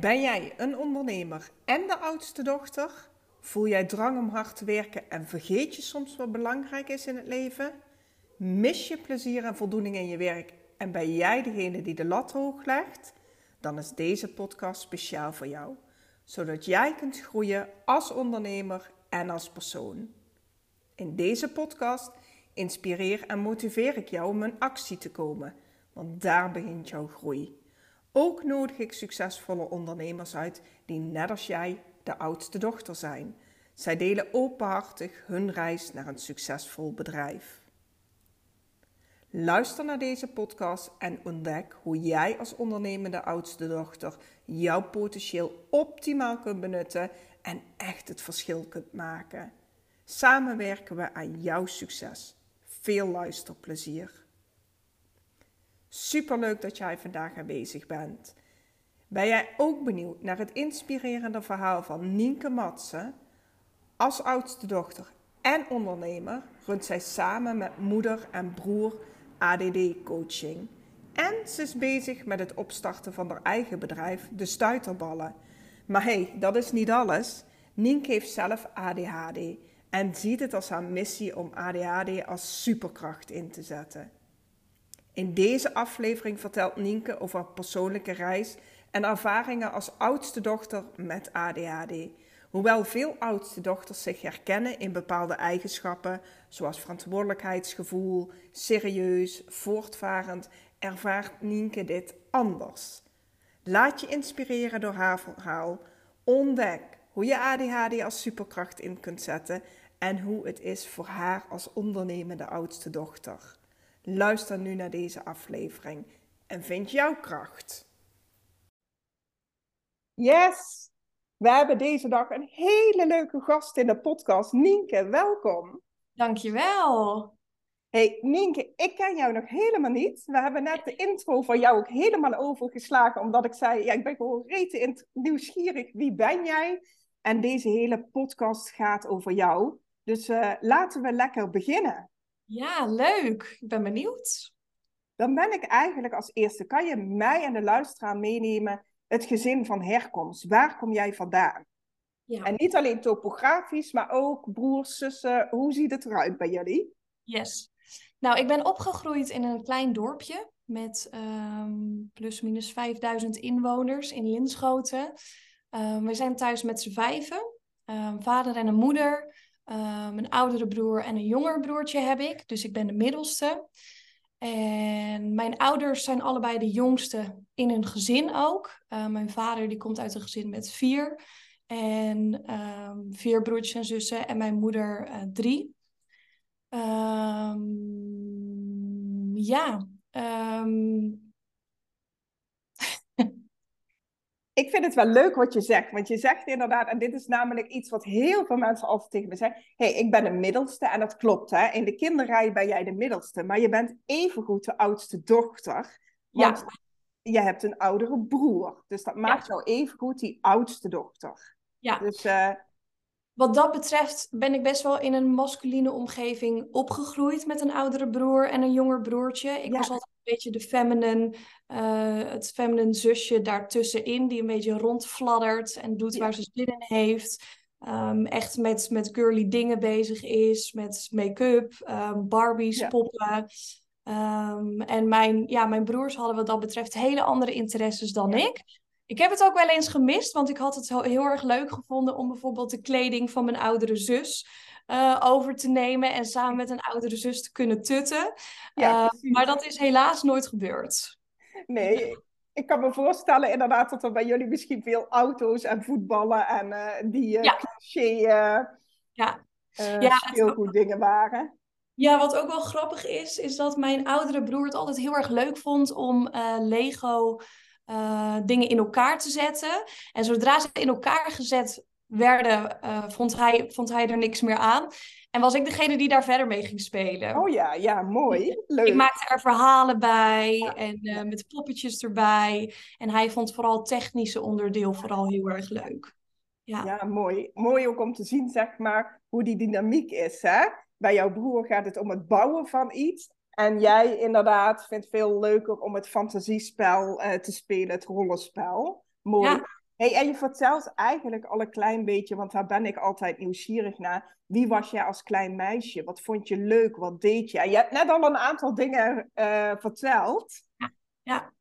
Ben jij een ondernemer en de oudste dochter? Voel jij drang om hard te werken en vergeet je soms wat belangrijk is in het leven? Mis je plezier en voldoening in je werk en ben jij degene die de lat hoog legt? Dan is deze podcast speciaal voor jou, zodat jij kunt groeien als ondernemer en als persoon. In deze podcast inspireer en motiveer ik jou om in actie te komen, want daar begint jouw groei. Ook nodig ik succesvolle ondernemers uit die net als jij de oudste dochter zijn. Zij delen openhartig hun reis naar een succesvol bedrijf. Luister naar deze podcast en ontdek hoe jij als ondernemende oudste dochter jouw potentieel optimaal kunt benutten en echt het verschil kunt maken. Samen werken we aan jouw succes. Veel luisterplezier. Superleuk dat jij vandaag aanwezig bent. Ben jij ook benieuwd naar het inspirerende verhaal van Nienke Matsen? Als oudste dochter en ondernemer runt zij samen met moeder en broer ADD Coaching. En ze is bezig met het opstarten van haar eigen bedrijf, de Stuiterballen. Maar hey, dat is niet alles. Nienke heeft zelf ADHD en ziet het als haar missie om ADHD als superkracht in te zetten. In deze aflevering vertelt Nienke over haar persoonlijke reis en ervaringen als oudste dochter met ADHD. Hoewel veel oudste dochters zich herkennen in bepaalde eigenschappen, zoals verantwoordelijkheidsgevoel, serieus, voortvarend, ervaart Nienke dit anders. Laat je inspireren door haar verhaal. Ontdek hoe je ADHD als superkracht in kunt zetten en hoe het is voor haar als ondernemende oudste dochter. Luister nu naar deze aflevering en vind jouw kracht. Yes, we hebben deze dag een hele leuke gast in de podcast. Nienke, welkom. Dankjewel. Hey Nienke, ik ken jou nog helemaal niet. We hebben net de intro van jou ook helemaal overgeslagen, omdat ik zei, ja, ik ben gewoon rete nieuwsgierig. Wie ben jij? En deze hele podcast gaat over jou. Dus uh, laten we lekker beginnen. Ja, leuk. Ik ben benieuwd. Dan ben ik eigenlijk als eerste, kan je mij en de luisteraar meenemen het gezin van herkomst? Waar kom jij vandaan? Ja. En niet alleen topografisch, maar ook broers, zussen. Hoe ziet het eruit bij jullie? Yes. Nou, ik ben opgegroeid in een klein dorpje met um, plus minus 5000 inwoners in Linschoten. Um, we zijn thuis met z'n vijven. Um, vader en een moeder, um, een oudere broer en een jonger broertje heb ik. Dus ik ben de middelste. En mijn ouders zijn allebei de jongste in hun gezin ook. Uh, mijn vader die komt uit een gezin met vier. En um, vier broertjes en zussen. En mijn moeder uh, drie. Um, ja, ik vind het wel leuk wat je zegt. Want je zegt inderdaad, en dit is namelijk iets wat heel veel mensen altijd tegen me zeggen. Hé, hey, ik ben de middelste. En dat klopt, hè. In de kinderrij ben jij de middelste. Maar je bent evengoed de oudste dochter. Want ja. je hebt een oudere broer. Dus dat maakt ja. jou evengoed die oudste dochter. Ja. Dus... Uh, wat dat betreft ben ik best wel in een masculine omgeving opgegroeid met een oudere broer en een jonger broertje. Ik ja. was altijd beetje de feminine, uh, het feminine zusje daartussenin, die een beetje rondfladdert en doet ja. waar ze zin in heeft. Um, echt met, met girly dingen bezig is, met make-up, um, Barbies, ja. poppen. Um, en mijn, ja, mijn broers hadden wat dat betreft hele andere interesses dan ik. Ik heb het ook wel eens gemist, want ik had het heel erg leuk gevonden om bijvoorbeeld de kleding van mijn oudere zus uh, over te nemen en samen met een oudere zus te kunnen tutten. Ja, uh, maar dat is helaas nooit gebeurd. Nee, ik kan me voorstellen inderdaad dat er bij jullie misschien veel auto's en voetballen en uh, die ja. cliché ja. ja, speelgoed dingen waren. Ja, wat ook wel grappig is, is dat mijn oudere broer het altijd heel erg leuk vond om Lego uh, dingen in elkaar te zetten. En zodra ze in elkaar gezet werden, uh, vond, hij, vond hij er niks meer aan. En was ik degene die daar verder mee ging spelen. Oh ja, ja, mooi. Leuk. Ik maakte er verhalen bij ja. en uh, met poppetjes erbij. En hij vond vooral het technische onderdeel vooral heel erg leuk. Ja. ja, mooi. Mooi ook om te zien, zeg maar, hoe die dynamiek is. Hè? Bij jouw broer gaat het om het bouwen van iets. En jij inderdaad vindt veel leuker om het fantasiespel uh, te spelen, het rollenspel. Mooi. Ja. Hey, en je vertelt eigenlijk al een klein beetje, want daar ben ik altijd nieuwsgierig naar. Wie was jij als klein meisje? Wat vond je leuk? Wat deed je? En je hebt net al een aantal dingen uh, verteld. Ja, ja.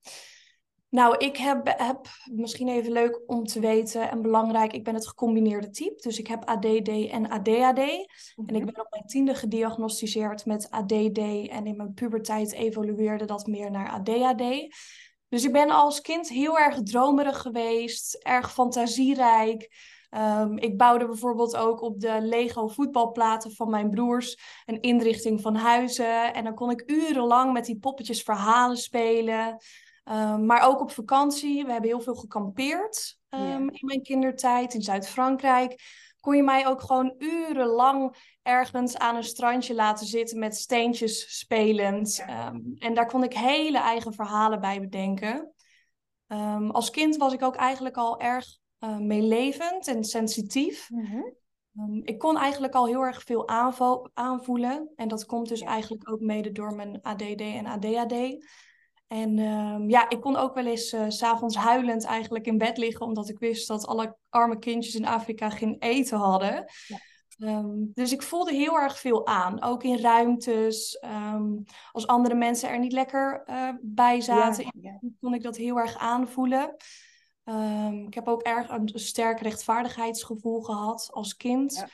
Nou, ik heb, heb, misschien even leuk om te weten en belangrijk, ik ben het gecombineerde type. Dus ik heb ADD en ADHD. En ik mhm. ben op mijn tiende gediagnosticeerd met ADD en in mijn puberteit evolueerde dat meer naar ADHD. Dus ik ben als kind heel erg dromerig geweest, erg fantasierijk. Um, ik bouwde bijvoorbeeld ook op de Lego voetbalplaten van mijn broers een inrichting van huizen. En dan kon ik urenlang met die poppetjes verhalen spelen. Um, maar ook op vakantie. We hebben heel veel gekampeerd um, in mijn kindertijd in Zuid-Frankrijk. Kon je mij ook gewoon urenlang ergens aan een strandje laten zitten met steentjes spelend. Ehm, en daar kon ik hele eigen verhalen bij bedenken. Um, als kind was ik ook eigenlijk al erg uh, meelevend en sensitief. Mhm. Ehm, ik kon eigenlijk al heel erg veel aanvoelen. En dat komt dus eigenlijk ook mede door mijn ADD en ADHD. En ja, ik kon ook wel eens uh, s'avonds huilend eigenlijk in bed liggen, omdat ik wist dat alle arme kindjes in Afrika geen eten hadden. Ja. Ehm, dus ik voelde heel erg veel aan, ook in ruimtes. Ehm, als andere mensen er niet lekker uh, bij zaten, kon ik dat heel erg aanvoelen. Ik heb ook erg een sterk rechtvaardigheidsgevoel gehad als kind.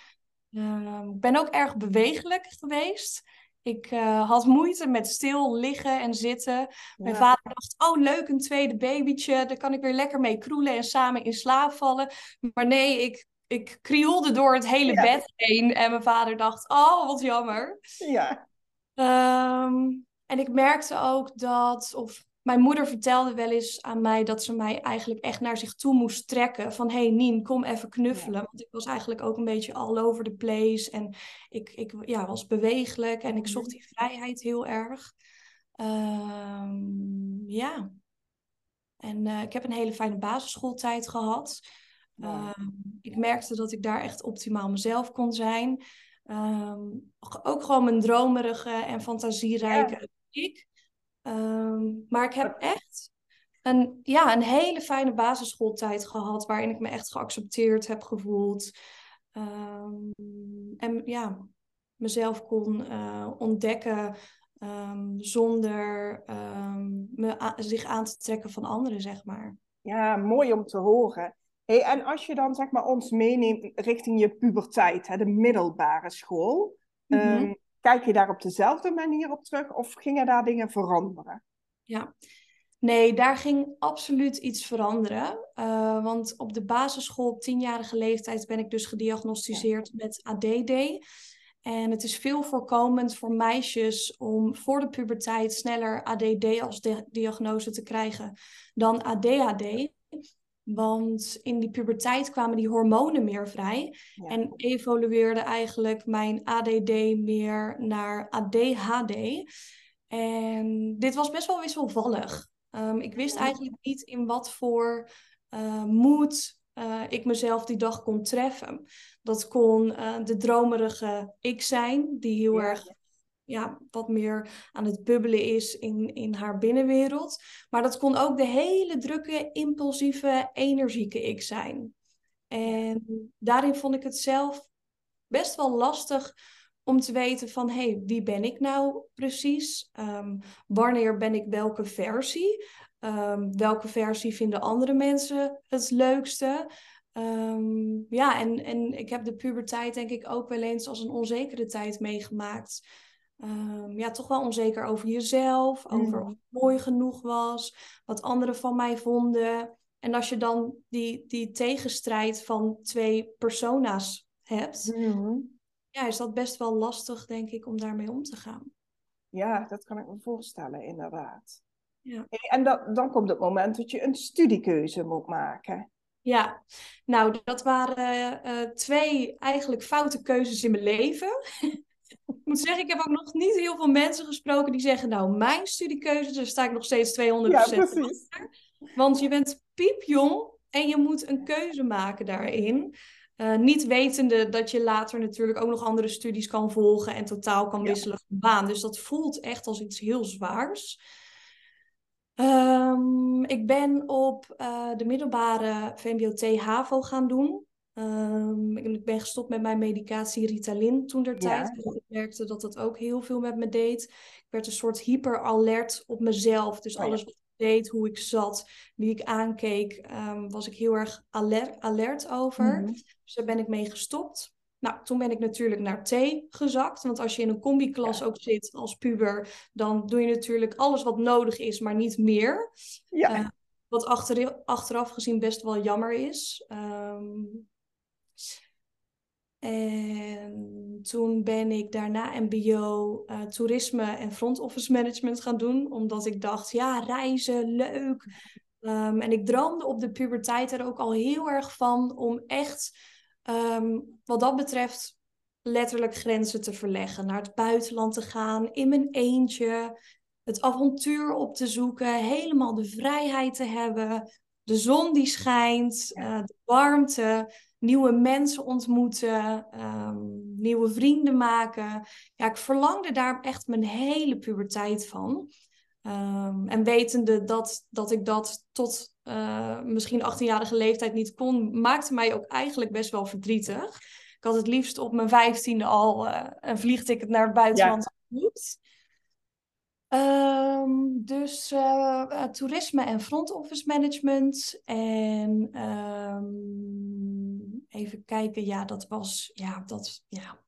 Ik ben ook erg bewegelijk geweest. Ik uh, had moeite met stil liggen en zitten. Mijn vader dacht, oh leuk, een tweede babytje. Daar kan ik weer lekker mee kroelen en samen in slaap vallen. Maar nee, ik ik krielde door het hele bed heen. En mijn vader dacht, oh, wat jammer. Ja. Ehm, en ik merkte ook dat, of mijn moeder vertelde wel eens aan mij dat ze mij eigenlijk echt naar zich toe moest trekken. Van, hey Nien, kom even knuffelen. Want ik was eigenlijk ook een beetje all over the place. En ik, ik ja, was bewegelijk en ik zocht mhm. die vrijheid heel erg. Um, ja. En uh, ik heb een hele fijne basisschooltijd gehad. Ehm, ik merkte dat ik daar echt optimaal mezelf kon zijn. Ehm, ook gewoon mijn dromerige en fantasierijke ik. Ehm, maar ik heb echt een, ja, een hele fijne basisschooltijd gehad, waarin ik me echt geaccepteerd heb gevoeld. en ja, mezelf kon uh, ontdekken zonder me zich aan te trekken van anderen, zeg maar. Ja, mooi om te horen. Hey, en als je dan zeg maar, ons meeneemt richting je puberteit, hè, de middelbare school, mhm. ehm, kijk je daar op dezelfde manier op terug of gingen daar dingen veranderen? Ja, nee, daar ging absoluut iets veranderen. Uh, want op de basisschool op tienjarige leeftijd ben ik dus gediagnosticeerd met ADD. En het is veel voorkomend voor meisjes om voor de puberteit sneller ADD als diagnose te krijgen dan ADHD. Want in die puberteit kwamen die hormonen meer vrij. En evolueerde eigenlijk mijn ADD meer naar ADHD. En dit was best wel wisselvallig. Um, ik wist eigenlijk niet in wat voor uh, moed uh, ik mezelf die dag kon treffen. Dat kon uh, de dromerige ik zijn, die heel erg ja, wat meer aan het bubbelen is in, in haar binnenwereld. Maar dat kon ook de hele drukke, impulsieve, energieke ik zijn. En daarin vond ik het zelf best wel lastig om te weten van, hé, hey, wie ben ik nou precies? Um, wanneer ben ik welke versie? Um, welke versie vinden andere mensen het leukste? Um, ja, en, en ik heb de puberteit denk ik ook wel eens als een onzekere tijd meegemaakt. Um, ja, toch wel onzeker over jezelf, over mm. of het mooi genoeg was, wat anderen van mij vonden. En als je dan die, die tegenstrijd van twee persona's hebt, mm. ja, is dat best wel lastig, denk ik, om daarmee om te gaan. Ja, dat kan ik me voorstellen, inderdaad. Ja. En dan, dan komt het moment dat je een studiekeuze moet maken. Ja, nou, dat waren uh, twee eigenlijk foute keuzes in mijn leven. Ik moet zeggen, ik heb ook nog niet heel veel mensen gesproken die zeggen, nou, mijn studiekeuze, daar sta ik nog steeds 200% ja, achter. Want je bent piepjong en je moet een keuze maken daarin. Uh, niet wetende dat je later natuurlijk ook nog andere studies kan volgen en totaal kan wisselen van baan. Dus dat voelt echt als iets heel zwaars. Ehm, ik ben op uh, de middelbare VMBO-T-HAVO gaan doen. Um, ik ben gestopt met mijn medicatie Ritalin toen der tijd. Ja. Ik merkte dat dat ook heel veel met me deed. Ik werd een soort hyper-alert op mezelf. Dus oh, alles wat ik deed, hoe ik zat, wie ik aankeek, um, was ik heel erg alert, alert over. Mm -hmm. Dus daar ben ik mee gestopt. Nou, toen ben ik natuurlijk naar T gezakt. Want als je in een combi-klas ook zit als puber, dan doe je natuurlijk alles wat nodig is, maar niet meer. Ja. Uh, wat achter, achteraf gezien best wel jammer is. Um, en toen ben ik daarna MBO uh, toerisme en front office management gaan doen. Omdat ik dacht, ja, reizen, leuk. Um, en ik droomde op de puberteit er ook al heel erg van om echt um, wat dat betreft letterlijk grenzen te verleggen. Naar het buitenland te gaan, in mijn eentje, het avontuur op te zoeken, helemaal de vrijheid te hebben, de zon die schijnt, uh, de warmte, nieuwe mensen ontmoeten, um, nieuwe vrienden maken. Ja, ik verlangde daar echt mijn hele puberteit van. Um, en wetende dat, dat ik dat tot uh, misschien 18-jarige leeftijd niet kon, maakte mij ook eigenlijk best wel verdrietig. Ik had het liefst op mijn vijftiende al uh, een vliegticket naar het buitenland ja. Um, dus uh, toerisme en front office management. En um, even kijken, ja, dat was, ja, dat, ja,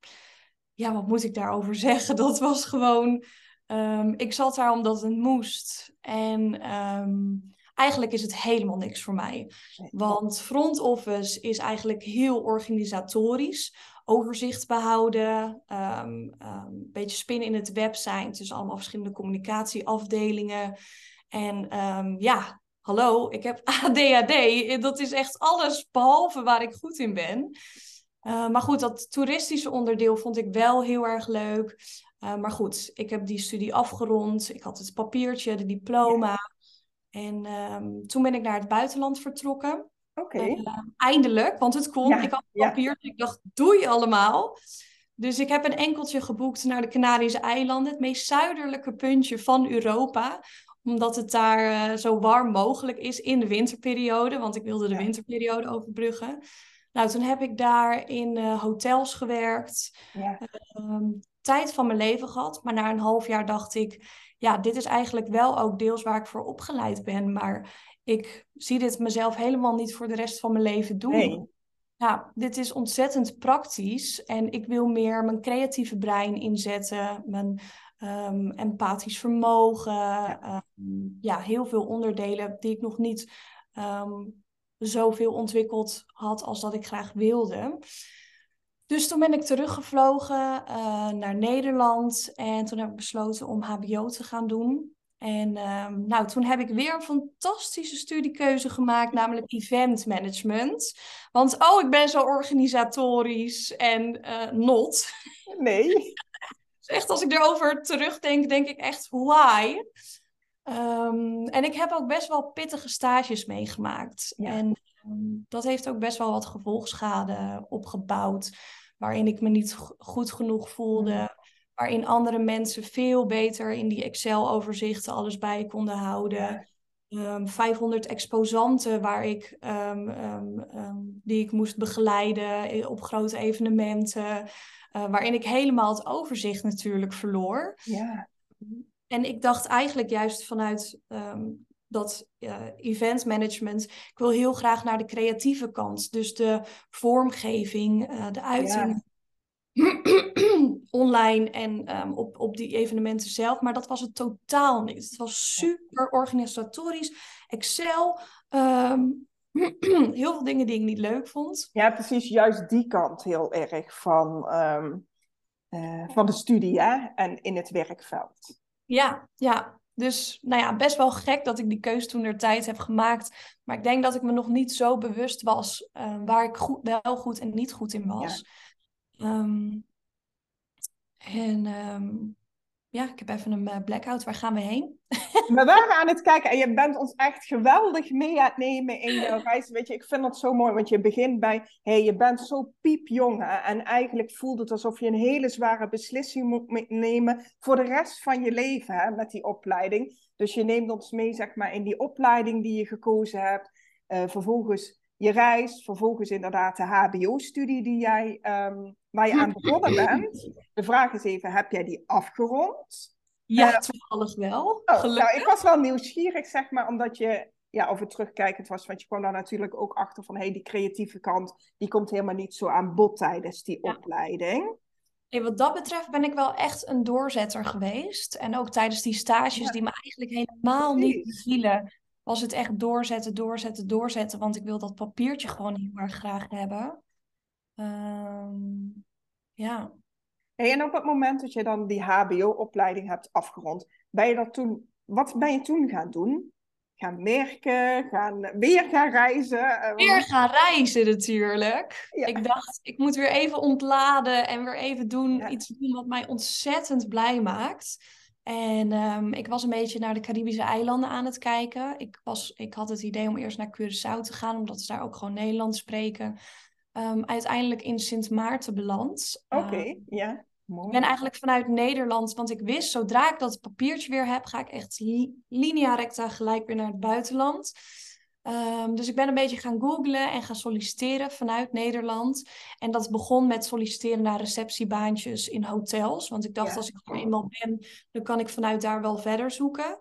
ja, wat moet ik daarover zeggen? Dat was gewoon, um, ik zat daar omdat het moest. En eigenlijk is het helemaal niks voor mij. Want front office is eigenlijk heel organisatorisch. Overzicht behouden, um, een beetje spinnen in het web zijn. Dus allemaal verschillende communicatieafdelingen. En um, ja, hallo, ik heb ADHD. Dat is echt alles behalve waar ik goed in ben. Uh, maar goed, dat toeristische onderdeel vond ik wel heel erg leuk. Uh, maar goed, ik heb die studie afgerond. Ik had het papiertje, de diploma. En um, toen ben ik naar het buitenland vertrokken. Oké. Okay. Uh, eindelijk, want het kon. Ja, ik had papier, ja. ik dacht, doe je allemaal. Dus ik heb een enkeltje geboekt naar de Canarische eilanden, het meest zuidelijke puntje van Europa omdat het daar uh, zo warm mogelijk is in de winterperiode, want ik wilde de ja. winterperiode overbruggen. Nou, toen heb ik daar in uh, hotels gewerkt, ja. um, tijd van mijn leven gehad, maar na een half jaar dacht ik, ja, dit is eigenlijk wel ook deels waar ik voor opgeleid ben. Maar ik zie dit mezelf helemaal niet voor de rest van mijn leven doen. Nee. Ja, dit is ontzettend praktisch. En ik wil meer mijn creatieve brein inzetten. Mijn um, empathisch vermogen. Ja. Um, ja. heel veel onderdelen die ik nog niet um, zoveel ontwikkeld had als dat ik graag wilde. Dus toen ben ik teruggevlogen uh, naar Nederland en toen heb ik besloten om HBO te gaan doen. En um, nou, toen heb ik weer een fantastische studiekeuze gemaakt, namelijk event management. Want oh, ik ben zo organisatorisch en uh, not. Nee. dus echt als ik erover terugdenk, denk ik echt why. Um, en ik heb ook best wel pittige stages meegemaakt. Ja. En um, dat heeft ook best wel wat gevolgschade opgebouwd waarin ik me niet goed genoeg voelde. Mm. Waarin andere mensen veel beter in die Excel-overzichten alles bij konden houden. Um, ehm, 500 exposanten waar ik, um, um, die ik moest begeleiden op grote evenementen. Uh, waarin ik helemaal het overzicht natuurlijk verloor. Ja. En ik dacht eigenlijk juist vanuit dat uh, event management. Ik wil heel graag naar de creatieve kant. Dus de vormgeving, uh, de uiting. Ja. online en um, op, op die evenementen zelf. Maar dat was het totaal niet. Het was super organisatorisch. Excel. Um, heel veel dingen die ik niet leuk vond. Ja, precies. Juist die kant heel erg van, um, uh, van de studie hè? en in het werkveld. Ja, ja. Dus nou ja, best wel gek dat ik die keuze toen er tijd heb gemaakt. Maar ik denk dat ik me nog niet zo bewust was uh, waar ik goed, wel goed en niet goed in was. Ja. Um, en um, ja, ik heb even een uh, blackout. Waar gaan we heen? We waren aan het kijken en je bent ons echt geweldig mee aan het nemen in jouw reis. Weet je, ik vind dat zo mooi, want je begint bij, hey, je bent zo piepjong en eigenlijk voelt het alsof je een hele zware beslissing moet nemen voor de rest van je leven met die opleiding. Dus je neemt ons mee, zeg maar, in die opleiding die je gekozen hebt. Uh, vervolgens je reis, vervolgens inderdaad de HBO-studie die jij, um, waar je aan begonnen bent. De vraag is even, heb jij die afgerond? Ja, uh, toevallig wel. Oh, nou, ik was wel nieuwsgierig, zeg maar, omdat je ja, over terugkijkend was. Want je kwam daar natuurlijk ook achter van, hé, hey, die creatieve kant, die komt helemaal niet zo aan bod tijdens die opleiding. Hey, wat dat betreft ben ik wel echt een doorzetter geweest. En ook tijdens die stages die me eigenlijk helemaal niet bevielen, was het echt doorzetten, doorzetten, doorzetten. Want ik wil dat papiertje gewoon heel erg graag hebben. Um, ja. Hey, en op het moment dat je dan die HBO-opleiding hebt afgerond, ben je dat toen, wat ben je toen gaan doen? Gaan werken, gaan, weer gaan reizen? Eh, weer gaan reizen natuurlijk. Ik dacht, ik moet weer even ontladen en weer even doen, iets doen wat mij ontzettend blij maakt. En um, ik was een beetje naar de Caribische eilanden aan het kijken. Ik, was, ik had het idee om eerst naar Curaçao te gaan, omdat ze daar ook gewoon Nederlands spreken. Um, uiteindelijk in Sint Maarten beland. Oké, okay, uh, ja. Mooi. Ik ben eigenlijk vanuit Nederland, want ik wist, zodra ik dat papiertje weer heb, ga ik echt li linea recta gelijk weer naar het buitenland. Um, dus ik ben een beetje gaan googlen en gaan solliciteren vanuit Nederland. En dat begon met solliciteren naar receptiebaantjes in hotels. Want ik dacht, ja. als ik er eenmaal ben, dan kan ik vanuit daar wel verder zoeken.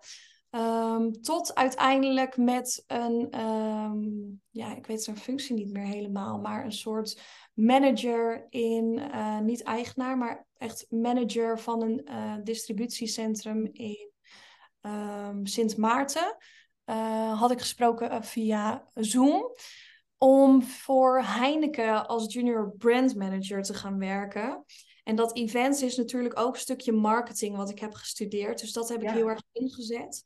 Um, tot uiteindelijk met een, um, ja, ik weet zijn functie niet meer helemaal, maar een soort manager in, uh, niet eigenaar, maar echt manager van een uh, distributiecentrum in um, Sint Maarten. Uh, had ik gesproken via Zoom om voor Heineken als junior brand manager te gaan werken. En dat events is natuurlijk ook een stukje marketing wat ik heb gestudeerd. Dus dat heb ik ja. heel erg ingezet.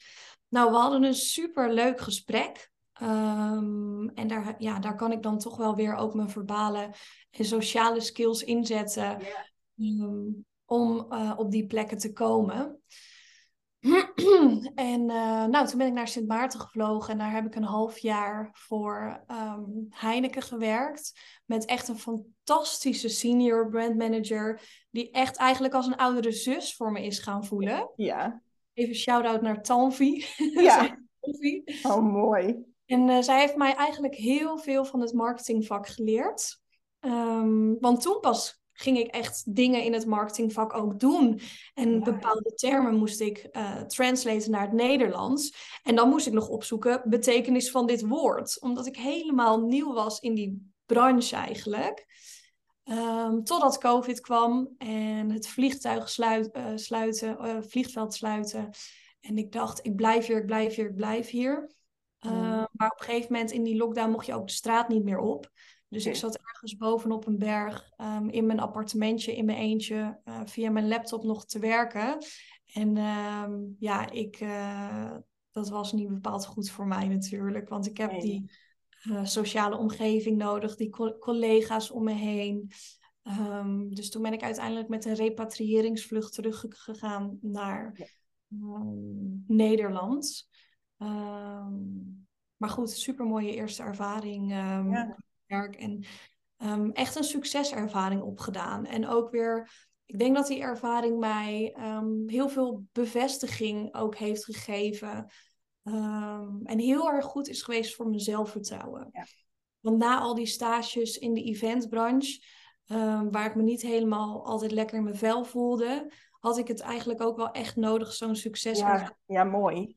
Nou, we hadden een super leuk gesprek. Um, en daar, ja, daar kan ik dan toch wel weer ook mijn verbale en sociale skills inzetten. Ja. Um, om uh, op die plekken te komen. En uh, nou, toen ben ik naar Sint Maarten gevlogen en daar heb ik een half jaar voor um, Heineken gewerkt. Met echt een fantastische senior brand manager, die echt eigenlijk als een oudere zus voor me is gaan voelen. Ja. Even shout-out naar Tanvi. Ja. oh, mooi. En uh, zij heeft mij eigenlijk heel veel van het marketingvak geleerd. Um, want toen pas ging ik echt dingen in het marketingvak ook doen. En bepaalde termen moest ik uh, translaten naar het Nederlands. En dan moest ik nog opzoeken betekenis van dit woord. Omdat ik helemaal nieuw was in die branche eigenlijk. Um, totdat COVID kwam en het vliegtuig sluit, uh, sluiten, uh, vliegveld sluiten. En ik dacht, ik blijf hier, ik blijf hier, ik blijf hier. Uh, mm. Maar op een gegeven moment in die lockdown mocht je ook de straat niet meer op. Dus ik zat ergens bovenop een berg um, in mijn appartementje in mijn eentje uh, via mijn laptop nog te werken. En um, ja, ik, uh, dat was niet bepaald goed voor mij natuurlijk. Want ik heb nee. die uh, sociale omgeving nodig, die co collega's om me heen. Um, dus toen ben ik uiteindelijk met een repatriëringsvlucht teruggegaan naar. Nederland. maar goed, super mooie eerste ervaring. Ja werk. En um, echt een succeservaring opgedaan. En ook weer, ik denk dat die ervaring mij um, heel veel bevestiging ook heeft gegeven. Um, en heel erg goed is geweest voor mijn zelfvertrouwen. Ja. Want na al die stages in de eventbranche, waar ik me niet helemaal altijd lekker in mijn vel voelde, had ik het eigenlijk ook wel echt nodig, zo'n succes. Ja, ja mooi.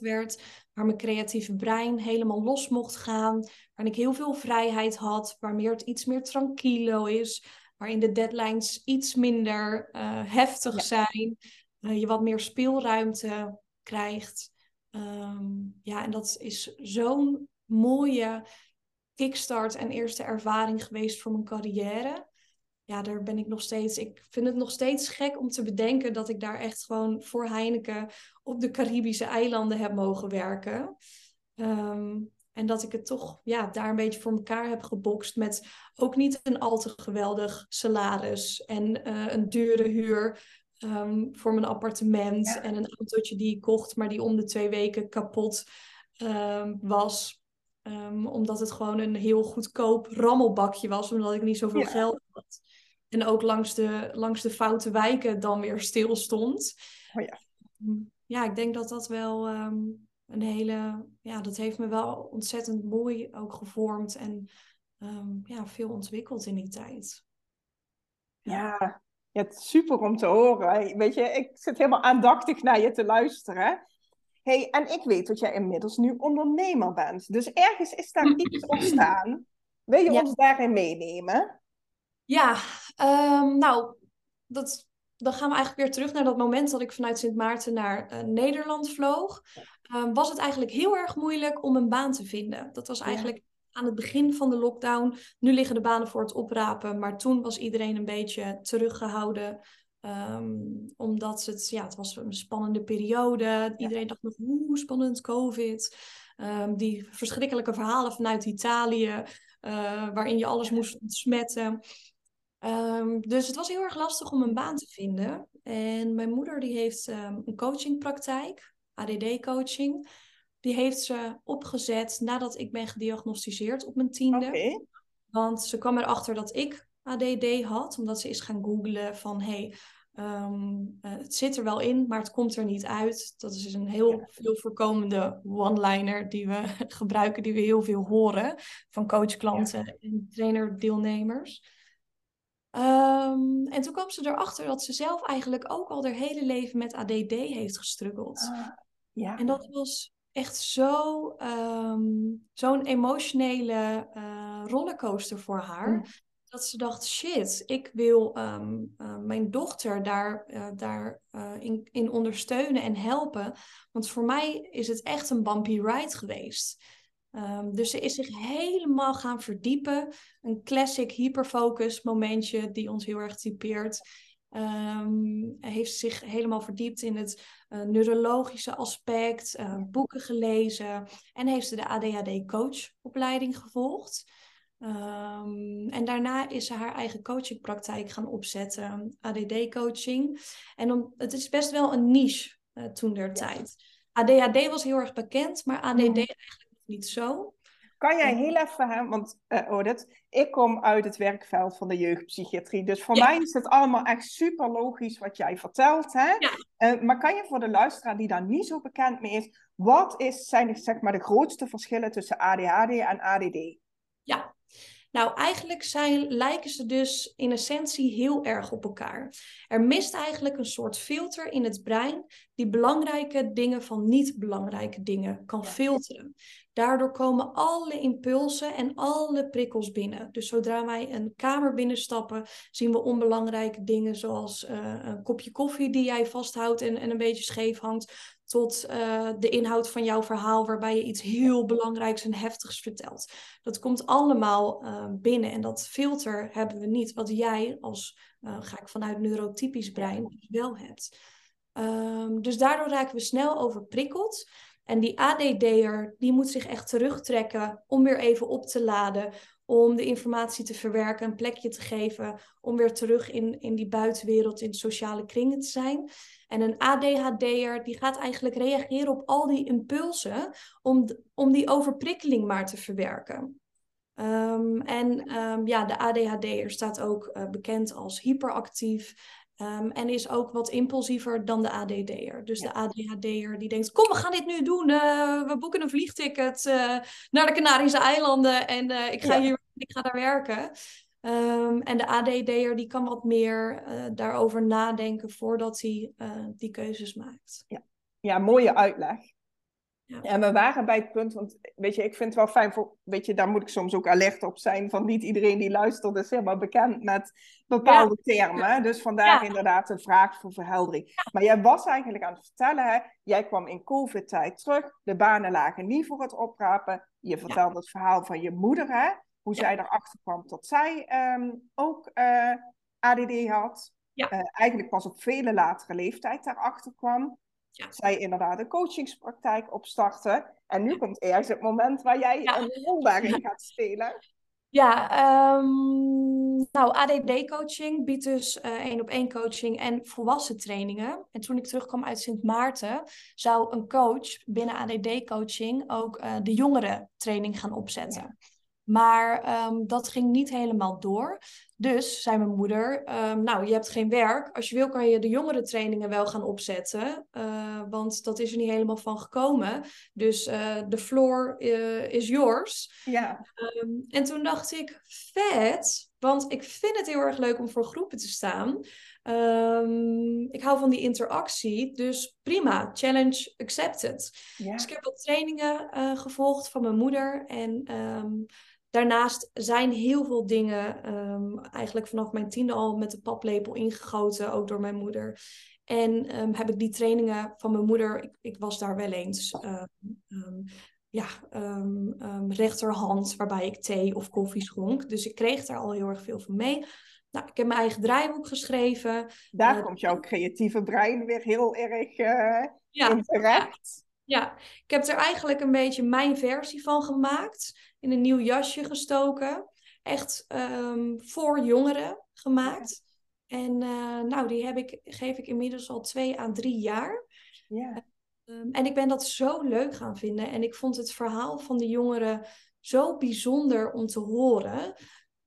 werd, waar mijn creatieve brein helemaal los mocht gaan, waarin ik heel veel vrijheid had, waarmee het iets meer tranquilo is, waarin de deadlines iets minder uh, heftig ja. zijn, uh, je wat meer speelruimte krijgt. Um, ja, en dat is zo'n mooie kickstart en eerste ervaring geweest voor mijn carrière ja, daar ben ik nog steeds. Ik vind het nog steeds gek om te bedenken dat ik daar echt gewoon voor Heineken op de Caribische eilanden heb mogen werken. Um, en dat ik het toch ja, daar een beetje voor elkaar heb gebokst met ook niet een al te geweldig salaris en uh, een dure huur. ehm, voor mijn appartement. En een autootje die ik kocht, maar die om de twee weken kapot ehm, was. Ehm, omdat het gewoon een heel goedkoop rammelbakje was, omdat ik niet zoveel geld had. En ook langs de, langs de foute wijken dan weer stil stond. Oh ja. ja, ik denk dat dat wel een hele. Ja, dat heeft me wel ontzettend mooi ook gevormd. En ja, veel ontwikkeld in die tijd. Ja, ja, het is super om te horen. Weet je, ik zit helemaal aandachtig naar je te luisteren. Hey, en ik weet dat jij inmiddels nu ondernemer bent. Dus ergens is daar iets ontstaan. Wil je ons daarin meenemen? Ja, um, nou, dat, dan gaan we eigenlijk weer terug naar dat moment dat ik vanuit Sint Maarten naar uh, Nederland vloog. Um, was het eigenlijk heel erg moeilijk om een baan te vinden. Dat was eigenlijk aan het begin van de lockdown. Nu liggen de banen voor het oprapen, maar toen was iedereen een beetje teruggehouden. Um, omdat het, ja, het was een spannende periode. Iedereen dacht nog, hoe spannend, COVID. Um, die verschrikkelijke verhalen vanuit Italië, uh, waarin je alles moest ontsmetten. Um, dus het was heel erg lastig om een baan te vinden. En mijn moeder die heeft een coachingpraktijk, ADD-coaching. Die heeft ze opgezet nadat ik ben gediagnosticeerd op mijn tiende. Want ze kwam erachter dat ik ADD had, omdat ze is gaan googlen van hey, ehm, eh, het zit er wel in, maar het komt er niet uit. Dat is een heel veel voorkomende one-liner die we gebruiken, die we heel veel horen van coachklanten ja. en trainerdeelnemers. Um, en toen kwam ze erachter dat ze zelf eigenlijk ook al haar hele leven met ADD heeft gestruggeld. Ah, ja. En dat was echt zo, um, zo'n emotionele uh, rollercoaster voor haar. Mm. Dat ze dacht, shit, ik wil um, uh, mijn dochter daar, uh, daar in, in ondersteunen en helpen. Want voor mij is het echt een bumpy ride geweest. Um, dus ze is zich helemaal gaan verdiepen. Een classic hyperfocus momentje die ons heel erg typeert. Um, heeft zich helemaal verdiept in het uh, neurologische aspect, uh, boeken gelezen en heeft ze de ADHD-coachopleiding gevolgd. Um, en daarna is ze haar eigen coachingpraktijk gaan opzetten, ADD-coaching. En om, het is best wel een niche uh, toen der tijd. ADHD was heel erg bekend, maar ADD eigenlijk niet zo. Kan jij heel even, hè, want uh, Odette, ik kom uit het werkveld van de jeugdpsychiatrie. Dus voor mij is het allemaal echt super logisch wat jij vertelt. Hè? Ja. Uh, maar kan je voor de luisteraar die daar niet zo bekend mee is, wat is, zijn zeg maar, de grootste verschillen tussen ADHD en ADD? Ja, nou, eigenlijk zijn, lijken ze dus in essentie heel erg op elkaar. Er mist eigenlijk een soort filter in het brein die belangrijke dingen van niet belangrijke dingen kan filteren. Daardoor komen alle impulsen en alle prikkels binnen. Dus zodra wij een kamer binnenstappen, zien we onbelangrijke dingen zoals uh, een kopje koffie die jij vasthoudt en, en een beetje scheef hangt, tot uh, de inhoud van jouw verhaal waarbij je iets heel belangrijks en heftigs vertelt. Dat komt allemaal uh, binnen en dat filter hebben we niet, wat jij als, ga ik vanuit neurotypisch brein, wel hebt. Um, dus daardoor raken we snel overprikkeld. En die ADD'er, die moet zich echt terugtrekken om weer even op te laden, om de informatie te verwerken, een plekje te geven, om weer terug in, in die buitenwereld, in sociale kringen te zijn. En een ADHD'er, die gaat eigenlijk reageren op al die impulsen om, om die overprikkeling maar te verwerken. Um, en um, ja, de ADHD'er staat ook uh, bekend als hyperactief. Um, en is ook wat impulsiever dan de ADD'er. Dus de ADHD'er die denkt, kom we gaan dit nu doen. Uh, we boeken een vliegticket uh, naar de Canarische eilanden en uh, ik, ga hier, ik ga daar werken. Um, en de ADD'er die kan wat meer daarover nadenken voordat hij die keuzes maakt. Ja. ja, mooie uitleg. Ja. En we waren bij het punt, want weet je, ik vind het wel fijn voor, weet je, daar moet ik soms ook alert op zijn, van niet iedereen die luistert is helemaal bekend met bepaalde termen. Dus vandaar inderdaad een vraag voor verheldering. Maar jij was eigenlijk aan het vertellen, hè, jij kwam in COVID-tijd terug, de banen lagen niet voor het oprapen. Je vertelde het verhaal van je moeder, hè, hoe zij erachter kwam dat zij um, ook uh, eh, ADD had. Uh, eigenlijk pas op vele latere leeftijd daarachter kwam ja. zij inderdaad een coachingspraktijk opstarten. En nu komt eerst het moment waar jij een rol daarin gaat spelen. Ja, um, nou, ADD-coaching biedt dus uh, één op één coaching en volwassen trainingen. En toen ik terugkwam uit Sint Maarten, zou een coach binnen ADD-coaching ook uh, de jongere training gaan opzetten. Maar um, dat ging niet helemaal door. Dus zei mijn moeder: um, Nou, je hebt geen werk. Als je wil, kan je de jongere trainingen wel gaan opzetten. Uh, want dat is er niet helemaal van gekomen. Dus uh, de floor uh, is yours. Ja. Um, en toen dacht ik: Vet. Want ik vind het heel erg leuk om voor groepen te staan. ik hou van die interactie. Dus prima. Challenge accepted. Ja. Dus ik heb wat trainingen gevolgd van mijn moeder. En Daarnaast zijn heel veel dingen um, eigenlijk vanaf mijn tiende al met de paplepel ingegoten, ook door mijn moeder. En um, heb ik die trainingen van mijn moeder, ik, ik was daar wel eens, um, ja, rechterhand, waarbij ik thee of koffie schonk. Dus ik kreeg daar al heel erg veel van mee. Nou, ik heb mijn eigen draaiboek geschreven. Daar uh, komt jouw creatieve brein weer heel erg uh, ja, in terecht. Ja. ja, ik heb er eigenlijk een beetje mijn versie van gemaakt in een nieuw jasje gestoken. Echt um, voor jongeren gemaakt. En uh, nou, die heb ik, geef ik inmiddels al twee à drie jaar. Ja. Um, en ik ben dat zo leuk gaan vinden. En ik vond het verhaal van de jongeren zo bijzonder om te horen.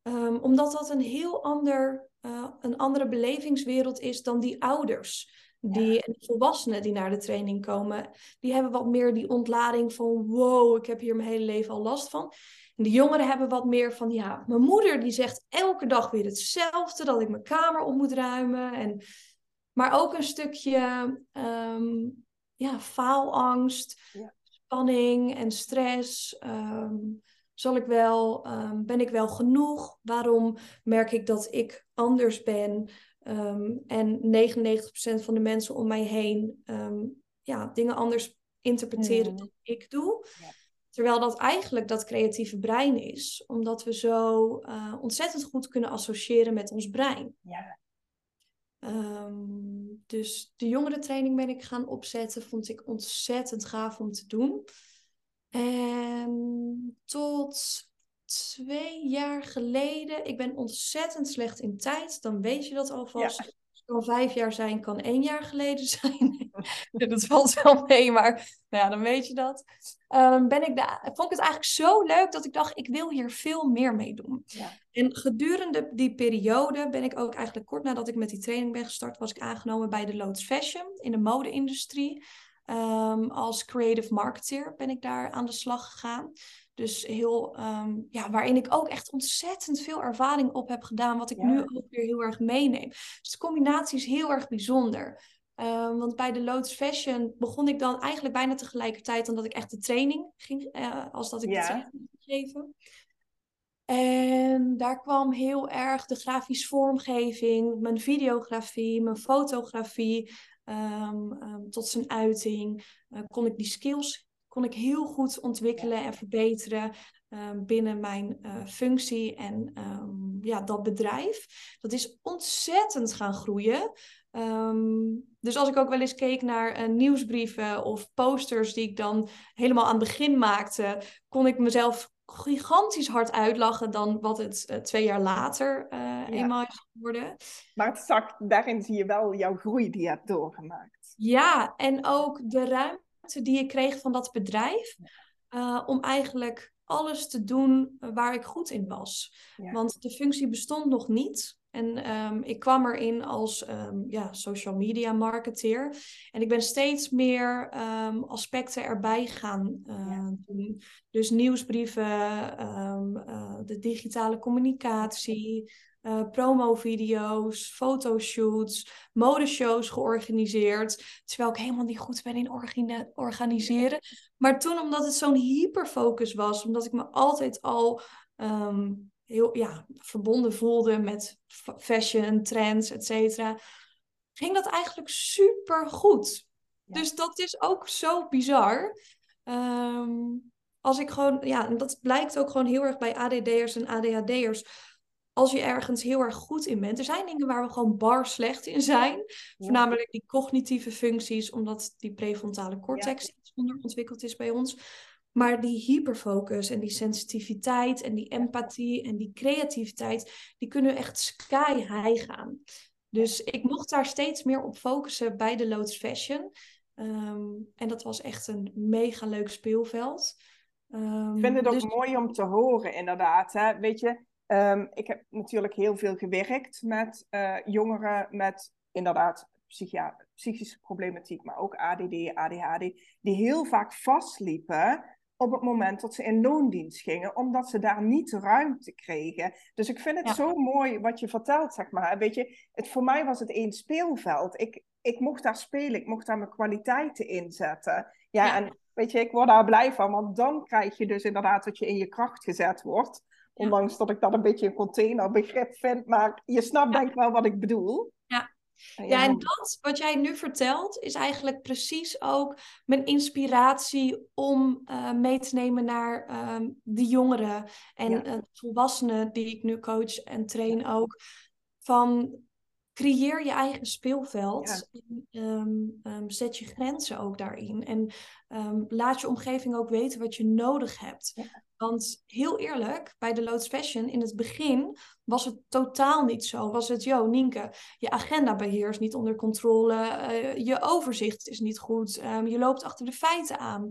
Um, omdat dat een heel ander, uh, een andere belevingswereld is dan die ouders. Die ja. volwassenen die naar de training komen, die hebben wat meer die ontlading van wow, ik heb hier mijn hele leven al last van. En de jongeren hebben wat meer van ja, mijn moeder die zegt elke dag weer hetzelfde, dat ik mijn kamer op moet ruimen. En, maar ook een stukje um, ja, faalangst, ja. spanning en stress. Um, zal ik wel, um, ben ik wel genoeg? Waarom merk ik dat ik anders ben? Um, en 99% van de mensen om mij heen um, ja, dingen anders interpreteren mm. dan ik doe. Ja. Terwijl dat eigenlijk dat creatieve brein is, omdat we zo uh, ontzettend goed kunnen associëren met ons brein. Ja. Um, dus de jongerentraining ben ik gaan opzetten, vond ik ontzettend gaaf om te doen. En tot twee jaar geleden. Ik ben ontzettend slecht in tijd. Dan weet je dat alvast. Ja. Het kan vijf jaar zijn, kan één jaar geleden zijn. dat valt wel mee, maar nou ja, dan weet je dat. Um, ben ik daar, vond ik het eigenlijk zo leuk dat ik dacht, ik wil hier veel meer mee doen. Ja. En gedurende die periode ben ik ook eigenlijk kort nadat ik met die training ben gestart, was ik aangenomen bij de Lotus Fashion in de mode-industrie. Um, als creative marketeer ben ik daar aan de slag gegaan. Dus heel, um, ja, waarin ik ook echt ontzettend veel ervaring op heb gedaan, wat ik nu ook weer heel erg meeneem. Dus de combinatie is heel erg bijzonder. Um, want bij de Lotus Fashion begon ik dan eigenlijk bijna tegelijkertijd dan dat ik echt de training ging, uh, als dat ik ja. de training ging geven. En daar kwam heel erg de grafische vormgeving, mijn videografie, mijn fotografie um, um, tot zijn uiting. Uh, kon ik die skills kon ik heel goed ontwikkelen en verbeteren um, binnen mijn uh, functie en um, ja, dat bedrijf. Dat is ontzettend gaan groeien. Um, dus als ik ook wel eens keek naar uh, nieuwsbrieven of posters die ik dan helemaal aan het begin maakte, kon ik mezelf gigantisch hard uitlachen dan wat het uh, twee jaar later ja. eenmaal is geworden. Maar het zag, daarin zie je wel jouw groei die je hebt doorgemaakt. Ja, en ook de ruimte die ik kreeg van dat bedrijf. Uh, om eigenlijk alles te doen waar ik goed in was. Ja. Want de functie bestond nog niet. En um, ik kwam erin als um, ja, social media marketeer. En ik ben steeds meer um, aspecten erbij gaan uh, ja. doen. Dus nieuwsbrieven, uh, de digitale communicatie, uh, promovideo's, fotoshoots, modeshows georganiseerd. Terwijl ik helemaal niet goed ben in organiseren. Maar toen, omdat het zo'n hyperfocus was, omdat ik me altijd al um, heel ja, verbonden voelde met fashion, trends, et cetera, ging dat eigenlijk super goed. Ja. Dus dat is ook zo bizar. Um, als ik gewoon, ja, en dat blijkt ook gewoon heel erg bij ADD'ers en ADHD'ers als je ergens heel erg goed in bent. Er zijn dingen waar we gewoon bar slecht in zijn. Ja. Voornamelijk die cognitieve functies, omdat die prefrontale cortex ja. onderontwikkeld is bij ons. Maar die hyperfocus en die sensitiviteit en die empathie en die creativiteit, die kunnen echt sky high gaan. Dus ik mocht daar steeds meer op focussen bij de Lotus Fashion. Ehm, en dat was echt een mega leuk speelveld. Um, ik vind het ook dus mooi om te horen, inderdaad. Hè? Weet je, um, ik heb natuurlijk heel veel gewerkt met uh, jongeren met inderdaad psychische problematiek, maar ook ADD, ADHD, die heel vaak vastliepen op het moment dat ze in loondienst gingen, omdat ze daar niet ruimte kregen. Dus ik vind het zo mooi wat je vertelt, zeg maar. Weet je, het, voor mij was het één speelveld. Ik, ik mocht daar spelen, ik mocht daar mijn kwaliteiten inzetten. Ja, ja, en weet je, ik word daar blij van, want dan krijg je dus inderdaad dat je in je kracht gezet wordt. Ondanks dat ik dat een beetje een containerbegrip vind, maar je snapt denk ik wel wat ik bedoel. Ja, en dat wat jij nu vertelt is eigenlijk precies ook mijn inspiratie om uh, mee te nemen naar uh, de jongeren en ja. uh, volwassenen die ik nu coach en train ook. Van creëer je eigen speelveld. En, um, um, zet je grenzen ook daarin. En um, laat je omgeving ook weten wat je nodig hebt. Ja. Want heel eerlijk, bij de Loods Fashion in het begin was het totaal niet zo. Was het, yo, Nienke, je agendabeheer is niet onder controle, uh, je overzicht is niet goed, je loopt achter de feiten aan.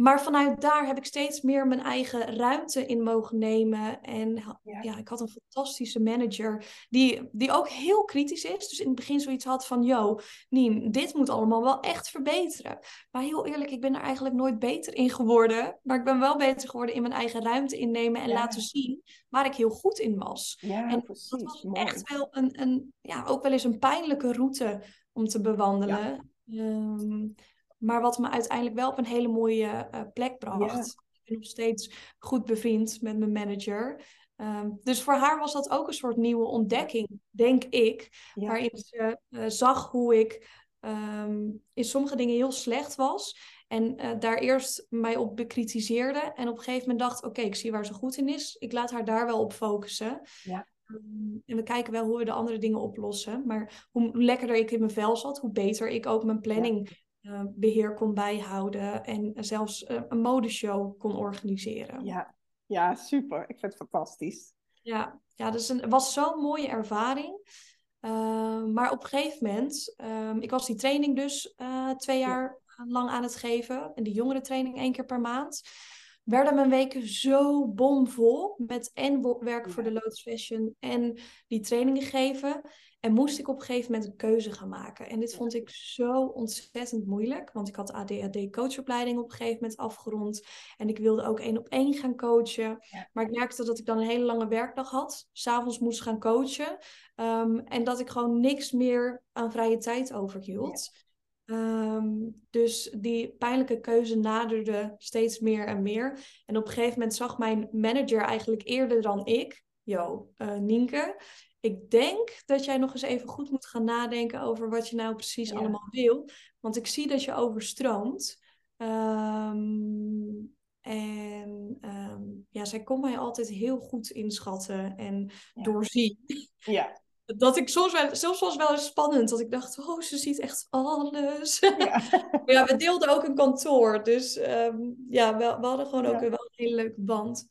Maar vanuit daar heb ik steeds meer mijn eigen ruimte in mogen nemen. En ja, ja ik had een fantastische manager die, die ook heel kritisch is. Dus in het begin zoiets had van, yo, Nien, dit moet allemaal wel echt verbeteren. Maar heel eerlijk, ik ben er eigenlijk nooit beter in geworden. Maar ik ben wel beter geworden in mijn eigen ruimte innemen en laten zien waar ik heel goed in was. Ja, en precies. dat was Mooi. echt wel een, een, ja, ook wel eens een pijnlijke route om te bewandelen. Ehm, maar wat me uiteindelijk wel op een hele mooie uh, plek bracht. Ik ben nog steeds goed bevriend met mijn manager. Um, dus voor haar was dat ook een soort nieuwe ontdekking, denk ik. Ja. Waarin ze uh, zag hoe ik um, in sommige dingen heel slecht was. En uh, daar eerst mij op bekritiseerde. En op een gegeven moment dacht, oké, okay, ik zie waar ze goed in is. Ik laat haar daar wel op focussen. Ja. Um, en we kijken wel hoe we de andere dingen oplossen. Maar hoe lekkerder ik in mijn vel zat, hoe beter ik ook mijn planning uh, beheer kon bijhouden en zelfs uh, een modeshow kon organiseren. Ja. ja, super. Ik vind het fantastisch. Ja, ja dus het was zo'n mooie ervaring. Uh, maar op een gegeven moment, ehm, ik was die training dus eh, twee jaar ja. lang aan het geven. En die jongerentraining één keer per maand. Werden mijn weken zo bomvol met en werken ja. voor de Lotus Fashion en die trainingen geven. En moest ik op een gegeven moment een keuze gaan maken. En dit vond ik zo ontzettend moeilijk. Want ik had ADHD coachopleiding op een gegeven moment afgerond. En ik wilde ook één op één gaan coachen. Maar ik merkte dat ik dan een hele lange werkdag had. S'avonds moest gaan coachen. Um, en dat ik gewoon niks meer aan vrije tijd overhield. Ja. Um, dus die pijnlijke keuze naderde steeds meer en meer. En op een gegeven moment zag mijn manager eigenlijk eerder dan ik... Yo, uh, Nienke, ik denk dat jij nog eens even goed moet gaan nadenken over wat je nou precies ja. allemaal wil. Want ik zie dat je overstroomt. Um, en um, ja, zij kon mij altijd heel goed inschatten en ja. doorzien. Ja. Dat ik soms wel, soms was wel eens spannend, dat ik dacht, oh, ze ziet echt alles. Ja, ja we deelden ook een kantoor, dus um, ja, we, we, hadden gewoon ook wel een hele leuke band.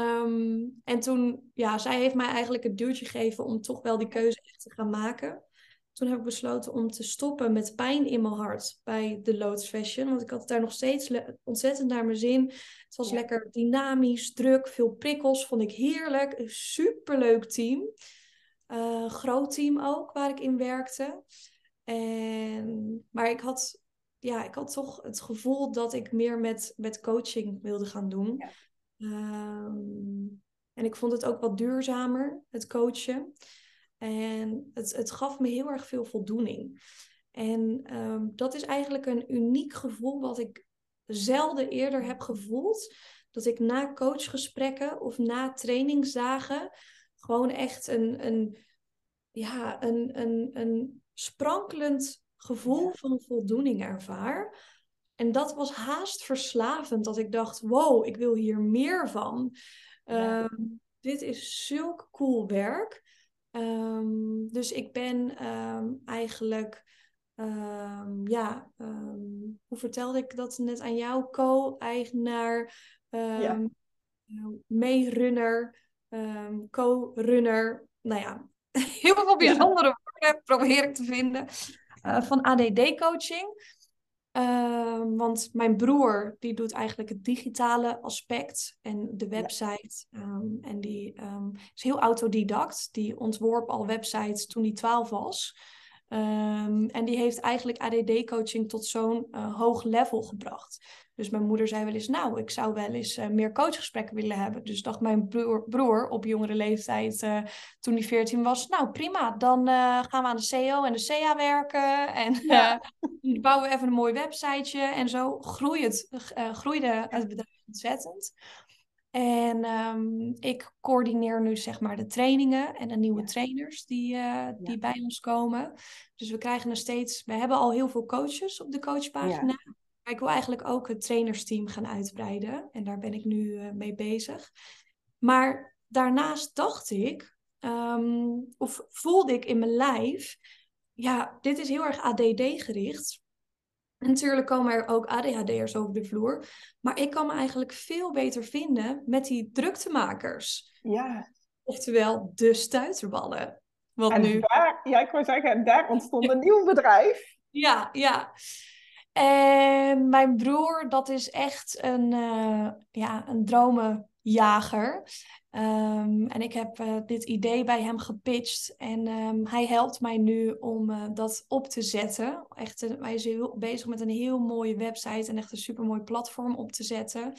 Um, en toen, ja, zij heeft mij eigenlijk het duwtje gegeven om toch wel die keuze echt te gaan maken. Toen heb ik besloten om te stoppen met pijn in mijn hart bij de Lotus Fashion. Want ik had daar nog steeds ontzettend naar mijn zin. Het was ja. lekker dynamisch, druk, veel prikkels. Vond ik heerlijk. Een superleuk team. Uh, groot team ook, waar ik in werkte. En, maar ik had, ja, ik had toch het gevoel dat ik meer met, met coaching wilde gaan doen. Ja. Um, en ik vond het ook wat duurzamer, het coachen. En het, het gaf me heel erg veel voldoening. En um, dat is eigenlijk een uniek gevoel wat ik zelden eerder heb gevoeld. Dat ik na coachgesprekken of na trainingsdagen gewoon echt een, een, ja, een, een, een sprankelend gevoel van voldoening ervaar. En dat was haast verslavend, dat ik dacht, wow, ik wil hier meer van. Ja. Um, dit is zulk cool werk. Um, dus ik ben um, eigenlijk ehm, ja, ehm, hoe vertelde ik dat net aan jou? Co-eigenaar, um, meerunner, co-runner. Nou ja, heel veel bijzondere woorden probeer ik te vinden. Uh, van ADD-coaching. Ehm, want mijn broer die doet eigenlijk het digitale aspect en de website. Ehm, en die um, is heel autodidact. Die ontworp al websites toen hij 12 was. en die heeft eigenlijk ADD-coaching tot zo'n uh, hoog level gebracht. Dus mijn moeder zei wel eens, nou, ik zou wel eens uh, meer coachgesprekken willen hebben. Dus dacht mijn broer, broer op jongere leeftijd, uh, toen hij 14 was, nou prima, dan uh, gaan we aan de CEO en de CA werken. En ja. bouwen we even een mooi websiteje. En zo groeit het, groeide het bedrijf ontzettend. En um, ik coördineer nu zeg maar de trainingen en de nieuwe trainers die, die bij ons komen. Dus we krijgen er steeds, we hebben al heel veel coaches op de coachpagina ik wil eigenlijk ook het trainersteam gaan uitbreiden. En daar ben ik nu uh, mee bezig. Maar daarnaast dacht ik, um, of voelde ik in mijn lijf, ja, dit is heel erg ADD gericht. Natuurlijk komen er ook ADHD'ers over de vloer. Maar ik kan me eigenlijk veel beter vinden met die druktemakers. Ja. Oftewel de stuiterballen. Want en nu... daar, ja, ik wou zeggen, daar ontstond een nieuw bedrijf. Ja, ja. En mijn broer, dat is echt een, uh, ja, een dromenjager. Um, en ik heb uh, dit idee bij hem gepitcht. En um, hij helpt mij nu om uh, dat op te zetten. Echt, hij is heel, bezig met een heel mooie website en echt een supermooi platform op te zetten.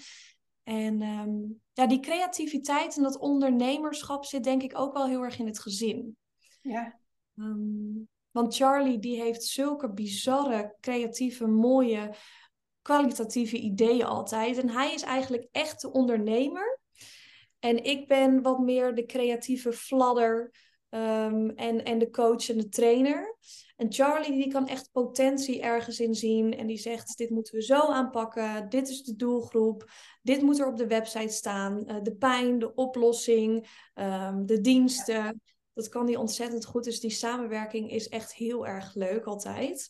En um, ja, die creativiteit en dat ondernemerschap zit denk ik ook wel heel erg in het gezin. Ja. Want Charlie die heeft zulke bizarre, creatieve, mooie, kwalitatieve ideeën altijd. En hij is eigenlijk echt de ondernemer. En ik ben wat meer de creatieve fladder um, en, en de coach en de trainer. En Charlie die kan echt potentie ergens in zien. En die zegt, dit moeten we zo aanpakken. Dit is de doelgroep. Dit moet er op de website staan. Uh, de pijn, de oplossing, um, de diensten dat kan die ontzettend goed. Dus die samenwerking is echt heel erg leuk altijd.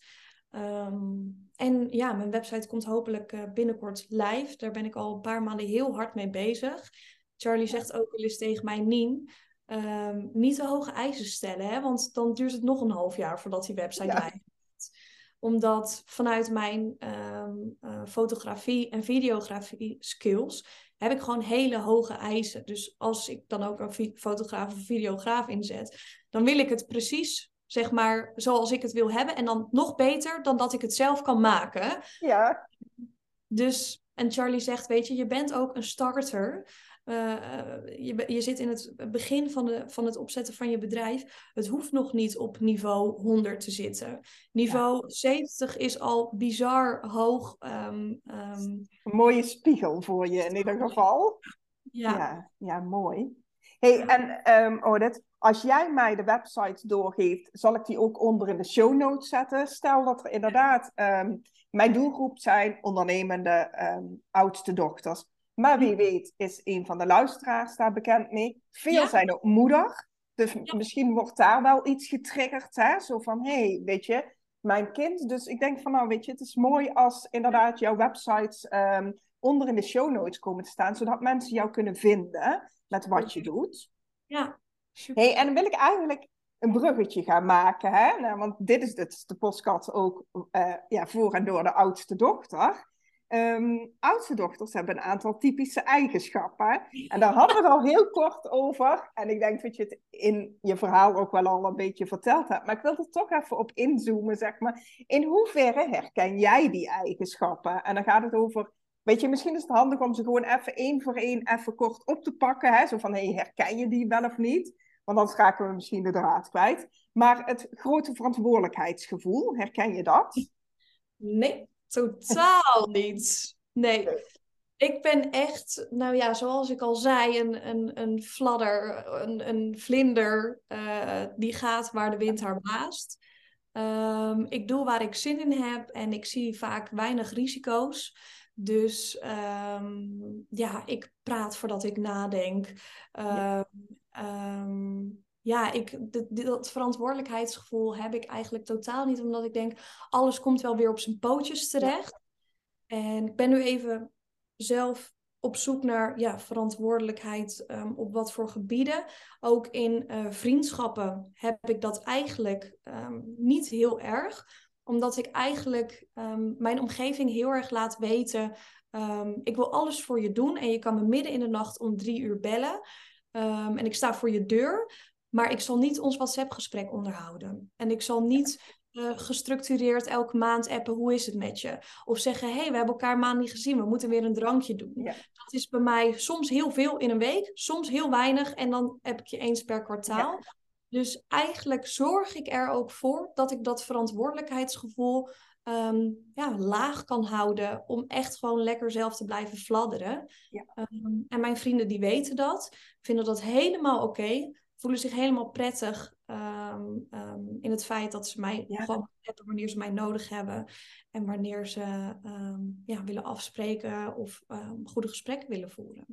Um, en ja, mijn website komt hopelijk uh, binnenkort live. Daar ben ik al een paar maanden heel hard mee bezig. Charlie zegt ook wel eens tegen mij, Nien, um, niet te hoge eisen stellen. Hè? Want dan duurt het nog een half jaar voordat die website live is. Omdat vanuit mijn um, uh, fotografie en videografie skills heb ik gewoon hele hoge eisen. Dus als ik dan ook een fotograaf of videograaf inzet, dan wil ik het precies, zeg maar, zoals ik het wil hebben. En dan nog beter dan dat ik het zelf kan maken. Ja. Dus, en Charlie zegt, weet je, je bent ook een starter. Uh, je, je zit in het begin van, de, van het opzetten van je bedrijf. Het hoeft nog niet op niveau 100 te zitten. Niveau 70 is al bizar hoog. Um, um... Een mooie spiegel voor je in ieder geval. Ja, ja, ja mooi. hey, en um, Odette, als jij mij de website doorgeeft, zal ik die ook onder in de show notes zetten. Stel dat er inderdaad mijn doelgroep zijn ondernemende oudste dochters. Maar wie weet is een van de luisteraars daar bekend mee. Veel zijn ook moeder. Dus misschien wordt daar wel iets getriggerd. Hè? Zo van, hé, hey, weet je, mijn kind. Dus ik denk van, nou weet je, het is mooi als inderdaad jouw websites um, onder in de show notes komen te staan. Zodat mensen jou kunnen vinden met wat je doet. Ja, super. Hey, en dan wil ik eigenlijk een bruggetje gaan maken. Hè? Nou, want dit is dus de postkat ook uh, ja, voor en door de oudste dochter. Um, oudste dochters hebben een aantal typische eigenschappen. En daar hadden we het al heel kort over. En ik denk dat je het in je verhaal ook wel al een beetje verteld hebt. Maar ik wil er toch even op inzoomen, zeg maar. In hoeverre herken jij die eigenschappen? En dan gaat het over... Weet je, misschien is het handig om ze gewoon even één voor één even kort op te pakken. Hè? Zo van, hey, herken je die wel of niet? Want dan schakelen we misschien de draad kwijt. Maar het grote verantwoordelijkheidsgevoel, herken je dat? Nee. Totaal niet. Nee. Ik ben echt, nou ja, zoals ik al zei, een, een, een fladder, een, een vlinder uh, die gaat waar de wind haar blaast. Um, ik doe waar ik zin in heb en ik zie vaak weinig risico's. Dus um, ja, ik praat voordat ik nadenk. Um, ja, ik, dat verantwoordelijkheidsgevoel heb ik eigenlijk totaal niet, omdat ik denk, alles komt wel weer op zijn pootjes terecht. En ik ben nu even zelf op zoek naar ja, verantwoordelijkheid um, op wat voor gebieden. Ook in uh, vriendschappen heb ik dat eigenlijk um, niet heel erg. Omdat ik eigenlijk um, mijn omgeving heel erg laat weten. ik wil alles voor je doen en je kan me midden in de nacht om drie uur bellen. en ik sta voor je deur. Maar ik zal niet ons WhatsApp-gesprek onderhouden. En ik zal niet uh, gestructureerd elke maand appen, hoe is het met je? Of zeggen, hé, hey, we hebben elkaar maand niet gezien, we moeten weer een drankje doen. Dat is bij mij soms heel veel in een week, soms heel weinig en dan heb ik je eens per kwartaal. Dus eigenlijk zorg ik er ook voor dat ik dat verantwoordelijkheidsgevoel ehm, ja, laag kan houden om echt gewoon lekker zelf te blijven fladderen. Ja. Ehm, en mijn vrienden die weten dat, vinden dat helemaal oké voelen zich helemaal prettig ehm, ehm, in het feit dat ze mij gewoon hebben wanneer ze mij nodig hebben. En wanneer ze ehm, ja, willen afspreken of goede gesprekken willen voeren.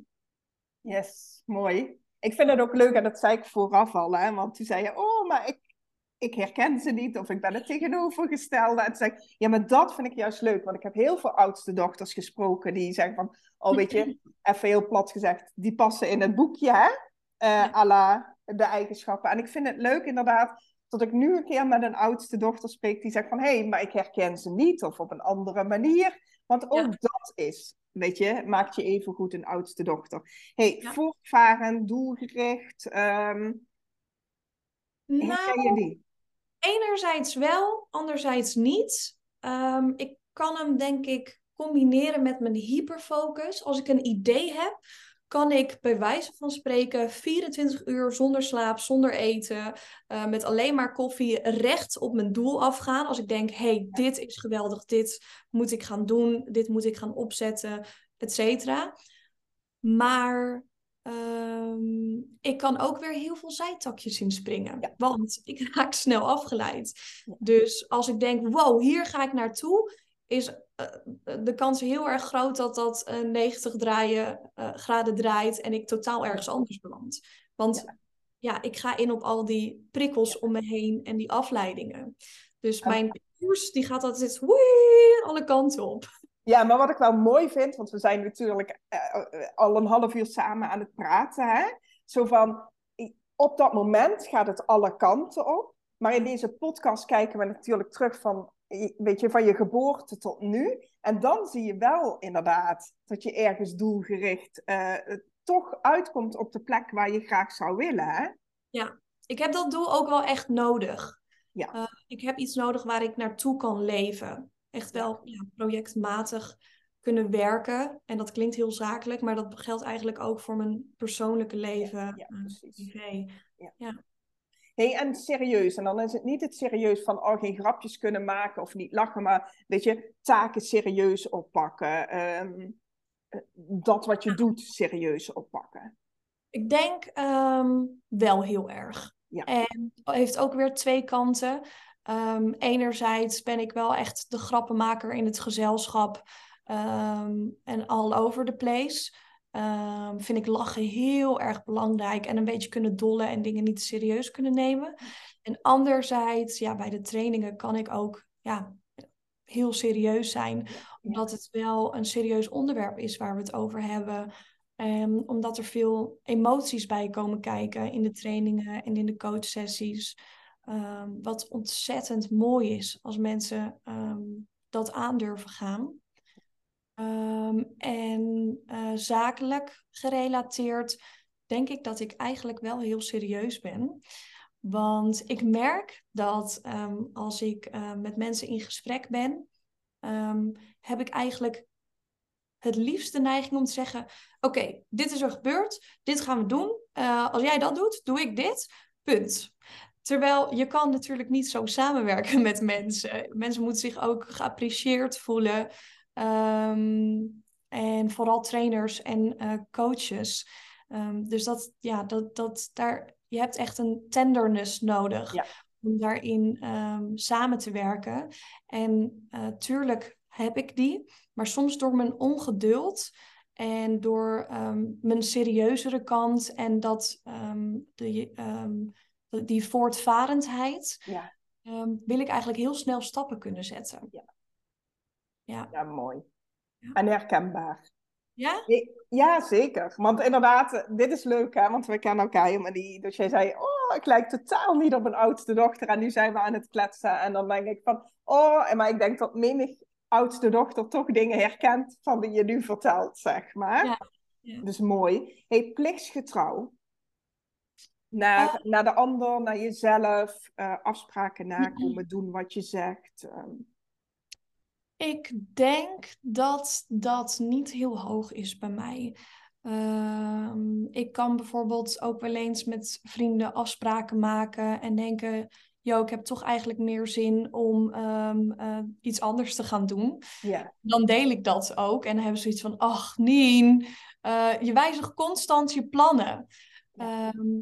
Yes, mooi. Ik vind het ook leuk, en dat zei ik vooraf al, hè, want toen zei je, oh, maar ik, ik herken ze niet of ik ben het tegenovergestelde. En ik, ja, maar dat vind ik juist leuk, want ik heb heel veel oudste dochters gesproken die zeggen van, oh, weet je, even heel plat gezegd, die passen in het boekje, hè? Uh, à la de eigenschappen. En ik vind het leuk inderdaad dat ik nu een keer met een oudste dochter spreek die zegt van hé, hey, maar ik herken ze niet of op een andere manier. Want ook dat is, weet je, maakt je even goed een oudste dochter. hey, ja. voortvarend, doelgericht. Um, nou, je die? Enerzijds wel, anderzijds niet. Um, ik kan hem denk ik combineren met mijn hyperfocus. Als ik een idee heb, kan ik bij wijze van spreken 24 uur zonder slaap, zonder eten, uh, met alleen maar koffie recht op mijn doel afgaan. Als ik denk, hey, dit is geweldig, dit moet ik gaan doen, dit moet ik gaan opzetten, et cetera. Maar um, ik kan ook weer heel veel zijtakjes inspringen, want ik raak snel afgeleid. Dus als ik denk, wow, hier ga ik naartoe, is eh, de kans heel erg groot dat dat 90 draaien, uh, graden draait en ik totaal ergens anders beland. Want ja. ik ga in op al die prikkels om me heen en die afleidingen. Dus mijn koers die gaat altijd woei, alle kanten op. Ja, maar wat ik wel mooi vind, want we zijn natuurlijk uh, al een half uur samen aan het praten. Hè? Zo van, op dat moment gaat het alle kanten op. Maar in deze podcast kijken we natuurlijk terug van weet je, van je geboorte tot nu. En dan zie je wel inderdaad dat je ergens doelgericht uh, toch uitkomt op de plek waar je graag zou willen. Hè? Ja, ik heb dat doel ook wel echt nodig. Ja. Uh, ik heb iets nodig waar ik naartoe kan leven. Echt wel ja, projectmatig kunnen werken. En dat klinkt heel zakelijk, maar dat geldt eigenlijk ook voor mijn persoonlijke leven. Ja, ja eh, precies. Ja. ja hey, en serieus. En dan is het niet het serieus van oh, geen grapjes kunnen maken of niet lachen, maar weet je, taken serieus oppakken. Ehm, dat wat je doet serieus oppakken. Ik denk ehm, wel heel erg. Ja. En heeft ook weer twee kanten. Um, enerzijds ben ik wel echt de grappenmaker in het gezelschap en all over the place. Um, vind ik lachen heel erg belangrijk en een beetje kunnen dollen en dingen niet serieus kunnen nemen. En anderzijds, ja, bij de trainingen kan ik ook ja, heel serieus zijn, omdat het wel een serieus onderwerp is waar we het over hebben. Um, omdat er veel emoties bij komen kijken in de trainingen en in de coachsessies. Um, wat ontzettend mooi is als mensen dat aandurven gaan. Ehm, en uh, zakelijk gerelateerd denk ik dat ik eigenlijk wel heel serieus ben. Want ik merk dat ehm, als ik uh, met mensen in gesprek ben, um, heb ik eigenlijk het liefst de neiging om te zeggen: Oké, dit is er gebeurd, dit gaan we doen. Uh, als jij dat doet, doe ik dit. Punt. Terwijl je kan natuurlijk niet zo samenwerken met mensen. Mensen moeten zich ook geapprecieerd voelen. Ehm, en vooral trainers en uh, coaches. Um, dus dat, ja, dat, dat, daar, je hebt echt een tenderness nodig om daarin um, samen te werken. En uh, tuurlijk heb ik die, maar soms door mijn ongeduld en door mijn serieuzere kant en dat de, die voortvarendheid, Ja. ehm, wil ik eigenlijk heel snel stappen kunnen zetten. Ja. Ja. Ja, mooi. Ja. En herkenbaar. Ja? Ja, zeker. Want inderdaad, dit is leuk, hè? Want we kennen elkaar helemaal niet. Dus jij zei, oh, ik lijk totaal niet op mijn oudste dochter. En nu zijn we aan het kletsen. En dan denk ik van, oh, en maar ik denk dat menig oudste dochter toch dingen herkent van die je nu vertelt, zeg maar. Ja, ja. Dus mooi. Hey, plichtsgetrouw. Naar, Oh. naar de ander, naar jezelf, eh, afspraken nakomen, doen wat je zegt. ehm. Ik denk dat dat niet heel hoog is bij mij. Ehm, ik kan bijvoorbeeld ook wel eens met vrienden afspraken maken en denken: Yo, ik heb toch eigenlijk meer zin om ehm, eh, iets anders te gaan doen. ja, Dan deel ik dat ook en dan hebben ze zoiets van: Ach, Nien, eh, je wijzigt constant je plannen. Ja. Ehm,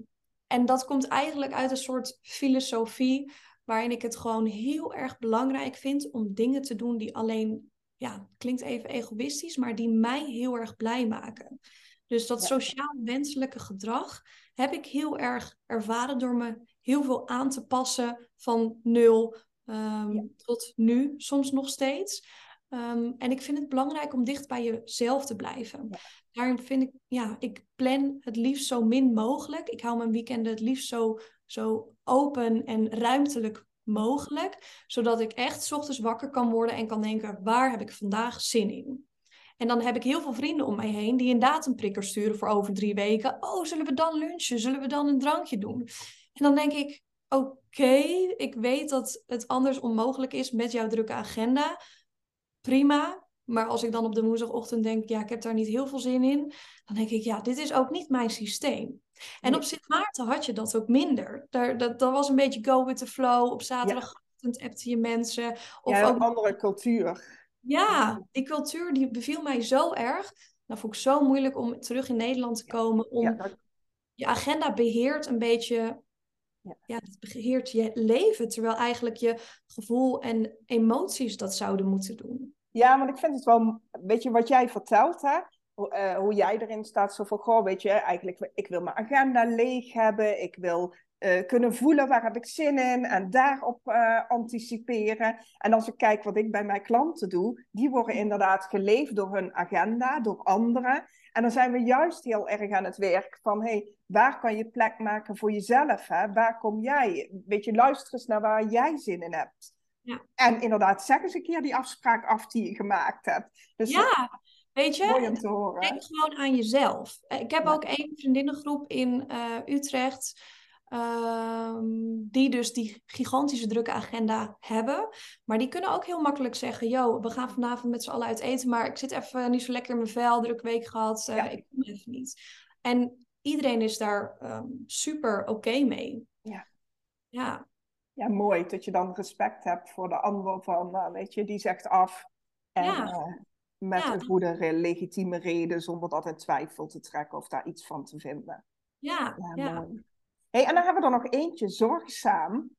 en dat komt eigenlijk uit een soort filosofie waarin ik het gewoon heel erg belangrijk vind om dingen te doen die alleen, ja, klinkt even egoïstisch, maar die mij heel erg blij maken. Dus dat Ja. sociaal wenselijke gedrag heb ik heel erg ervaren door me heel veel aan te passen van nul ehm, Ja. tot nu, soms nog steeds. Ehm, en ik vind het belangrijk om dicht bij jezelf te blijven. Ja. Daarin vind ik, ja, ik plan het liefst zo min mogelijk. Ik hou mijn weekenden het liefst zo, zo open en ruimtelijk mogelijk. Zodat ik echt 's ochtends wakker kan worden en kan denken, waar heb ik vandaag zin in? En dan heb ik heel veel vrienden om mij heen die een datumprikker sturen voor over drie weken. Oh, zullen we dan lunchen? Zullen we dan een drankje doen? En dan denk ik, oké, ik weet dat het anders onmogelijk is met jouw drukke agenda. Prima. Maar als ik dan op de woensdagochtend denk, ja, ik heb daar niet heel veel zin in, dan denk ik, ja, dit is ook niet mijn systeem. En Nee. op Sint Maarten had je dat ook minder. Daar, dat, dat was een beetje go with the flow. Op zaterdagochtend appte je mensen. Of ja, ook een andere cultuur. ja, die cultuur die beviel mij zo erg. Nou vond ik zo moeilijk om terug in Nederland te komen. Om Ja, dat- je agenda beheert een beetje. Ja. Het beheert je leven. Terwijl eigenlijk je gevoel en emoties dat zouden moeten doen. Ja, want ik vind het wel, weet je, wat jij vertelt, hè? Hoe, eh, hoe jij erin staat, zo van, goh, weet je, eigenlijk, ik wil mijn agenda leeg hebben, ik wil eh, kunnen voelen waar heb ik zin in en daarop eh, anticiperen. En als ik kijk wat ik bij mijn klanten doe, die worden inderdaad geleefd door hun agenda, door anderen. En dan zijn we juist heel erg aan het werk van, hé, hey, waar kan je plek maken voor jezelf? Hè? Waar kom jij? Weet je, luister eens naar waar jij zin in hebt. Ja. En inderdaad, zeg eens een keer die afspraak af die je gemaakt hebt. Dus Ja, weet je, mooi om te horen. denk gewoon aan jezelf. Eh, Ik heb Ja. ook één vriendinnengroep in Utrecht. Ehm, die dus die gigantische drukke agenda hebben. Maar die kunnen ook heel makkelijk zeggen: Yo, we gaan vanavond met z'n allen uit eten. Maar ik zit even niet zo lekker in mijn vel, druk week gehad. eh, Ja. Ik kom even niet. En iedereen is daar ehm, super oké mee. Ja. Ja, Ja, mooi dat je dan respect hebt voor de ander van, nou, weet je, die zegt af. En Ja. eh, met Ja. een goede, legitieme reden, zonder dat in twijfel te trekken of daar iets van te vinden. ja, Ja, ja. Hey, en dan hebben we er nog eentje, zorgzaam.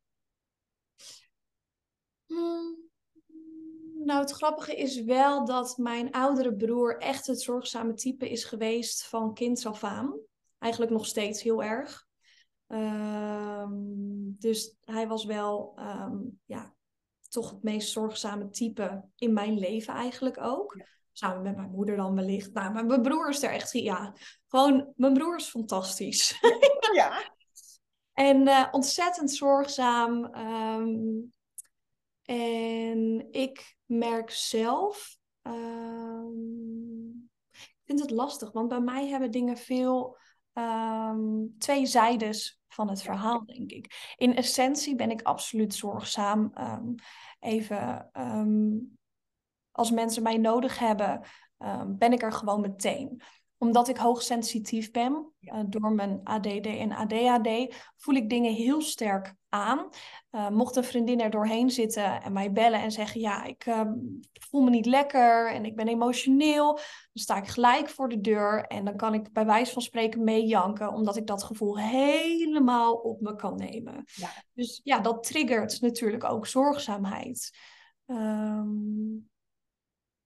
Hmm. Nou, het grappige is wel dat mijn oudere broer echt het zorgzame type is geweest van kinds af aan. Eigenlijk nog steeds heel erg. Ehm, dus hij was wel ehm, ja, toch het meest zorgzame type in mijn leven eigenlijk ook. Ja. Samen met mijn moeder dan wellicht. Nou, maar mijn broer is er echt, ja, gewoon, mijn broer is fantastisch. Ja. En eh, ontzettend zorgzaam. ehm, en ik merk zelf. ehm, ik vind het lastig, want bij mij hebben dingen veel ehm, twee zijdes van het verhaal, denk ik. In essentie ben ik absoluut zorgzaam. even als mensen mij nodig hebben, ben ik er gewoon meteen omdat ik hoogsensitief ben, Ja. eh, door mijn ADD en ADHD, voel ik dingen heel sterk aan. Eh, mocht een vriendin er doorheen zitten en mij bellen en zeggen: Ja, ik ehm, voel me niet lekker en ik ben emotioneel, dan sta ik gelijk voor de deur en dan kan ik bij wijze van spreken meejanken, omdat ik dat gevoel helemaal op me kan nemen. Ja. Dus ja, dat triggert natuurlijk ook zorgzaamheid. Ehm,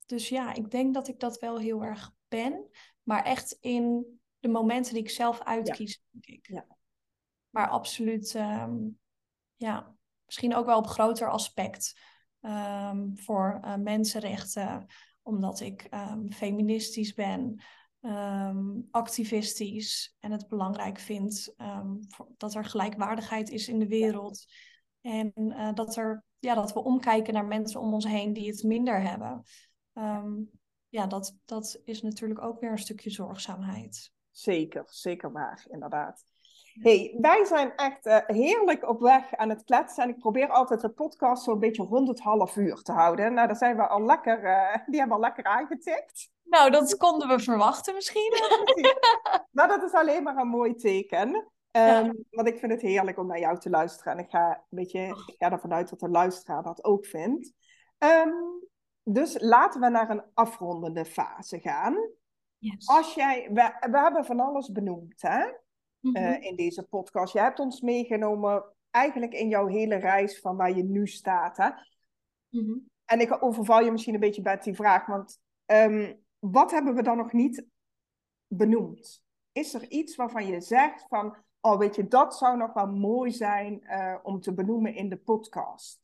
dus ja, ik denk dat ik dat wel heel erg ben. Maar echt in de momenten die ik zelf uitkies, denk ik. Ja. Maar absoluut, ehm, ja, misschien ook wel op groter aspect ehm, voor uh, mensenrechten, omdat ik um, feministisch ben, activistisch en het belangrijk vind dat er gelijkwaardigheid is in de wereld. En uh, dat, er, ja, dat we omkijken naar mensen om ons heen die het minder hebben. Ja, dat, dat is natuurlijk ook weer een stukje zorgzaamheid. Zeker, zeker waar, inderdaad. Hey, wij zijn echt uh, heerlijk op weg aan het kletsen. En ik probeer altijd de podcast zo'n beetje rond het half uur te houden. Nou, daar zijn we al lekker, uh, die hebben we al lekker aangetikt. Nou, dat konden we verwachten misschien. maar dat is alleen maar een mooi teken. Um, ja. Want ik vind het heerlijk om naar jou te luisteren. En ik ga, een beetje, ik ga ervan uit dat de luisteraar dat ook vindt. Um, dus laten we naar een afrondende fase gaan. Yes. Als jij, we, we hebben van alles benoemd, hè? uh, in deze podcast. Je hebt ons meegenomen eigenlijk in jouw hele reis van waar je nu staat. Hè? Mm-hmm. En ik overval je misschien een beetje bij die vraag, want um, wat hebben we dan nog niet benoemd? Is er iets waarvan je zegt van, oh weet je, dat zou nog wel mooi zijn uh, om te benoemen in de podcast?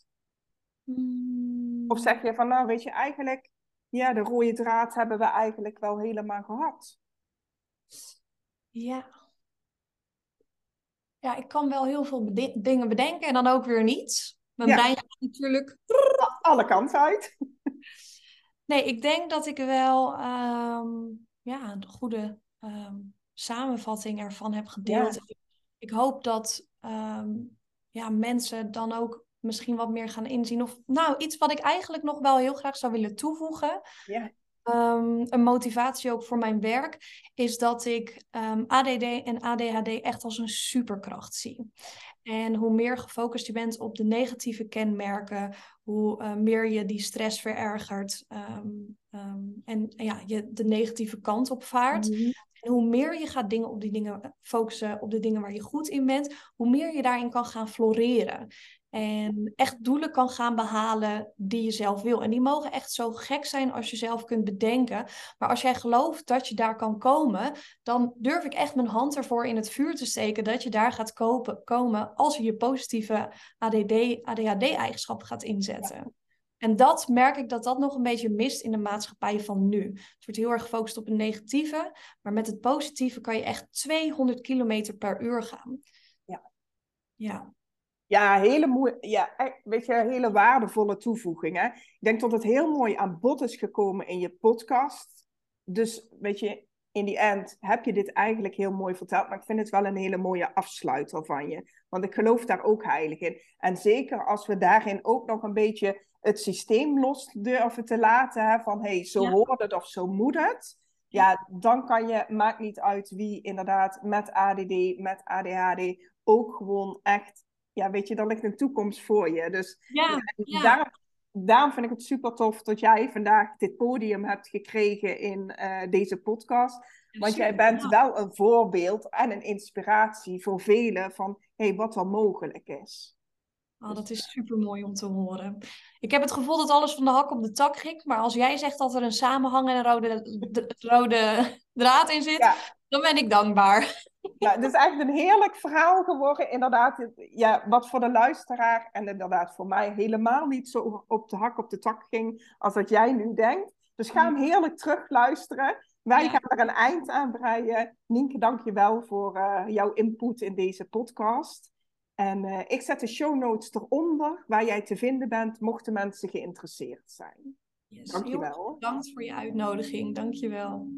Mm. Of zeg je van, nou weet je, eigenlijk, ja, de rode draad hebben we eigenlijk wel helemaal gehad. Ja, ja, ik kan wel heel veel dingen bedenken en dan ook weer niet. Mijn brein gaat natuurlijk... Alle kanten uit. Nee, ik denk dat ik wel um, ja, een goede um, samenvatting ervan heb gedeeld. Ja. Ik hoop dat um, ja, mensen dan ook misschien wat meer gaan inzien. Of nou, iets wat ik eigenlijk nog wel heel graag zou willen toevoegen. Ja. Um, een motivatie ook voor mijn werk is dat ik um, ADD en ADHD echt als een superkracht zie. En hoe meer gefocust je bent op de negatieve kenmerken, hoe uh, meer je die stress verergert um, en ja, je de negatieve kant op vaart. Mm-hmm. En hoe meer je gaat dingen op die dingen focussen op de dingen waar je goed in bent, hoe meer je daarin kan gaan floreren. En echt doelen kan gaan behalen die je zelf wil. En die mogen echt zo gek zijn als je zelf kunt bedenken. Maar als jij gelooft dat je daar kan komen, dan durf ik echt mijn hand ervoor in het vuur te steken dat je daar gaat kopen, komen als je je positieve ADD, ADHD-eigenschappen gaat inzetten. En dat merk ik dat dat nog een beetje mist in de maatschappij van nu. Het wordt heel erg gefocust op het negatieve, maar met het positieve kan je echt 200 kilometer per uur gaan. Ja. Ja. Ja, hele, ja, weet je, hele waardevolle toevoegingen. Ik denk dat het heel mooi aan bod is gekomen in je podcast. Dus weet je, in die end heb je dit eigenlijk heel mooi verteld. Maar ik vind het wel een hele mooie afsluiter van je. Want ik geloof daar ook heilig in. En zeker als we daarin ook nog een beetje het systeem los durven te laten. Hè, van hé, hey, zo hoort het of zo moet het. Ja, dan kan je, maakt niet uit wie inderdaad met ADD, met ADHD ook gewoon echt ja, weet je, dan ligt een toekomst voor je. Dus ja, ja. Daarom, daarom, vind ik het super tof dat jij vandaag dit podium hebt gekregen in uh, deze podcast. Want jij bent wel een voorbeeld en een inspiratie voor velen van hey, wat er mogelijk is. Oh, dat is super mooi om te horen. Ik heb het gevoel dat alles van de hak op de tak ging. Maar als jij zegt dat er een samenhang en een rode, rode draad in zit, dan ben ik dankbaar. Ja, het is eigenlijk een heerlijk verhaal geworden. Inderdaad, ja, wat voor de luisteraar en inderdaad voor mij helemaal niet zo op de hak op de tak ging als wat jij nu denkt. Dus ga hem heerlijk terugluisteren. Wij gaan er een eind aan breien. Nienke, dank je wel voor uh, jouw input in deze podcast. En uh, ik zet de show notes eronder waar jij te vinden bent, mochten mensen geïnteresseerd zijn. Yes, dank je wel. Bedankt voor je uitnodiging. Dank je wel.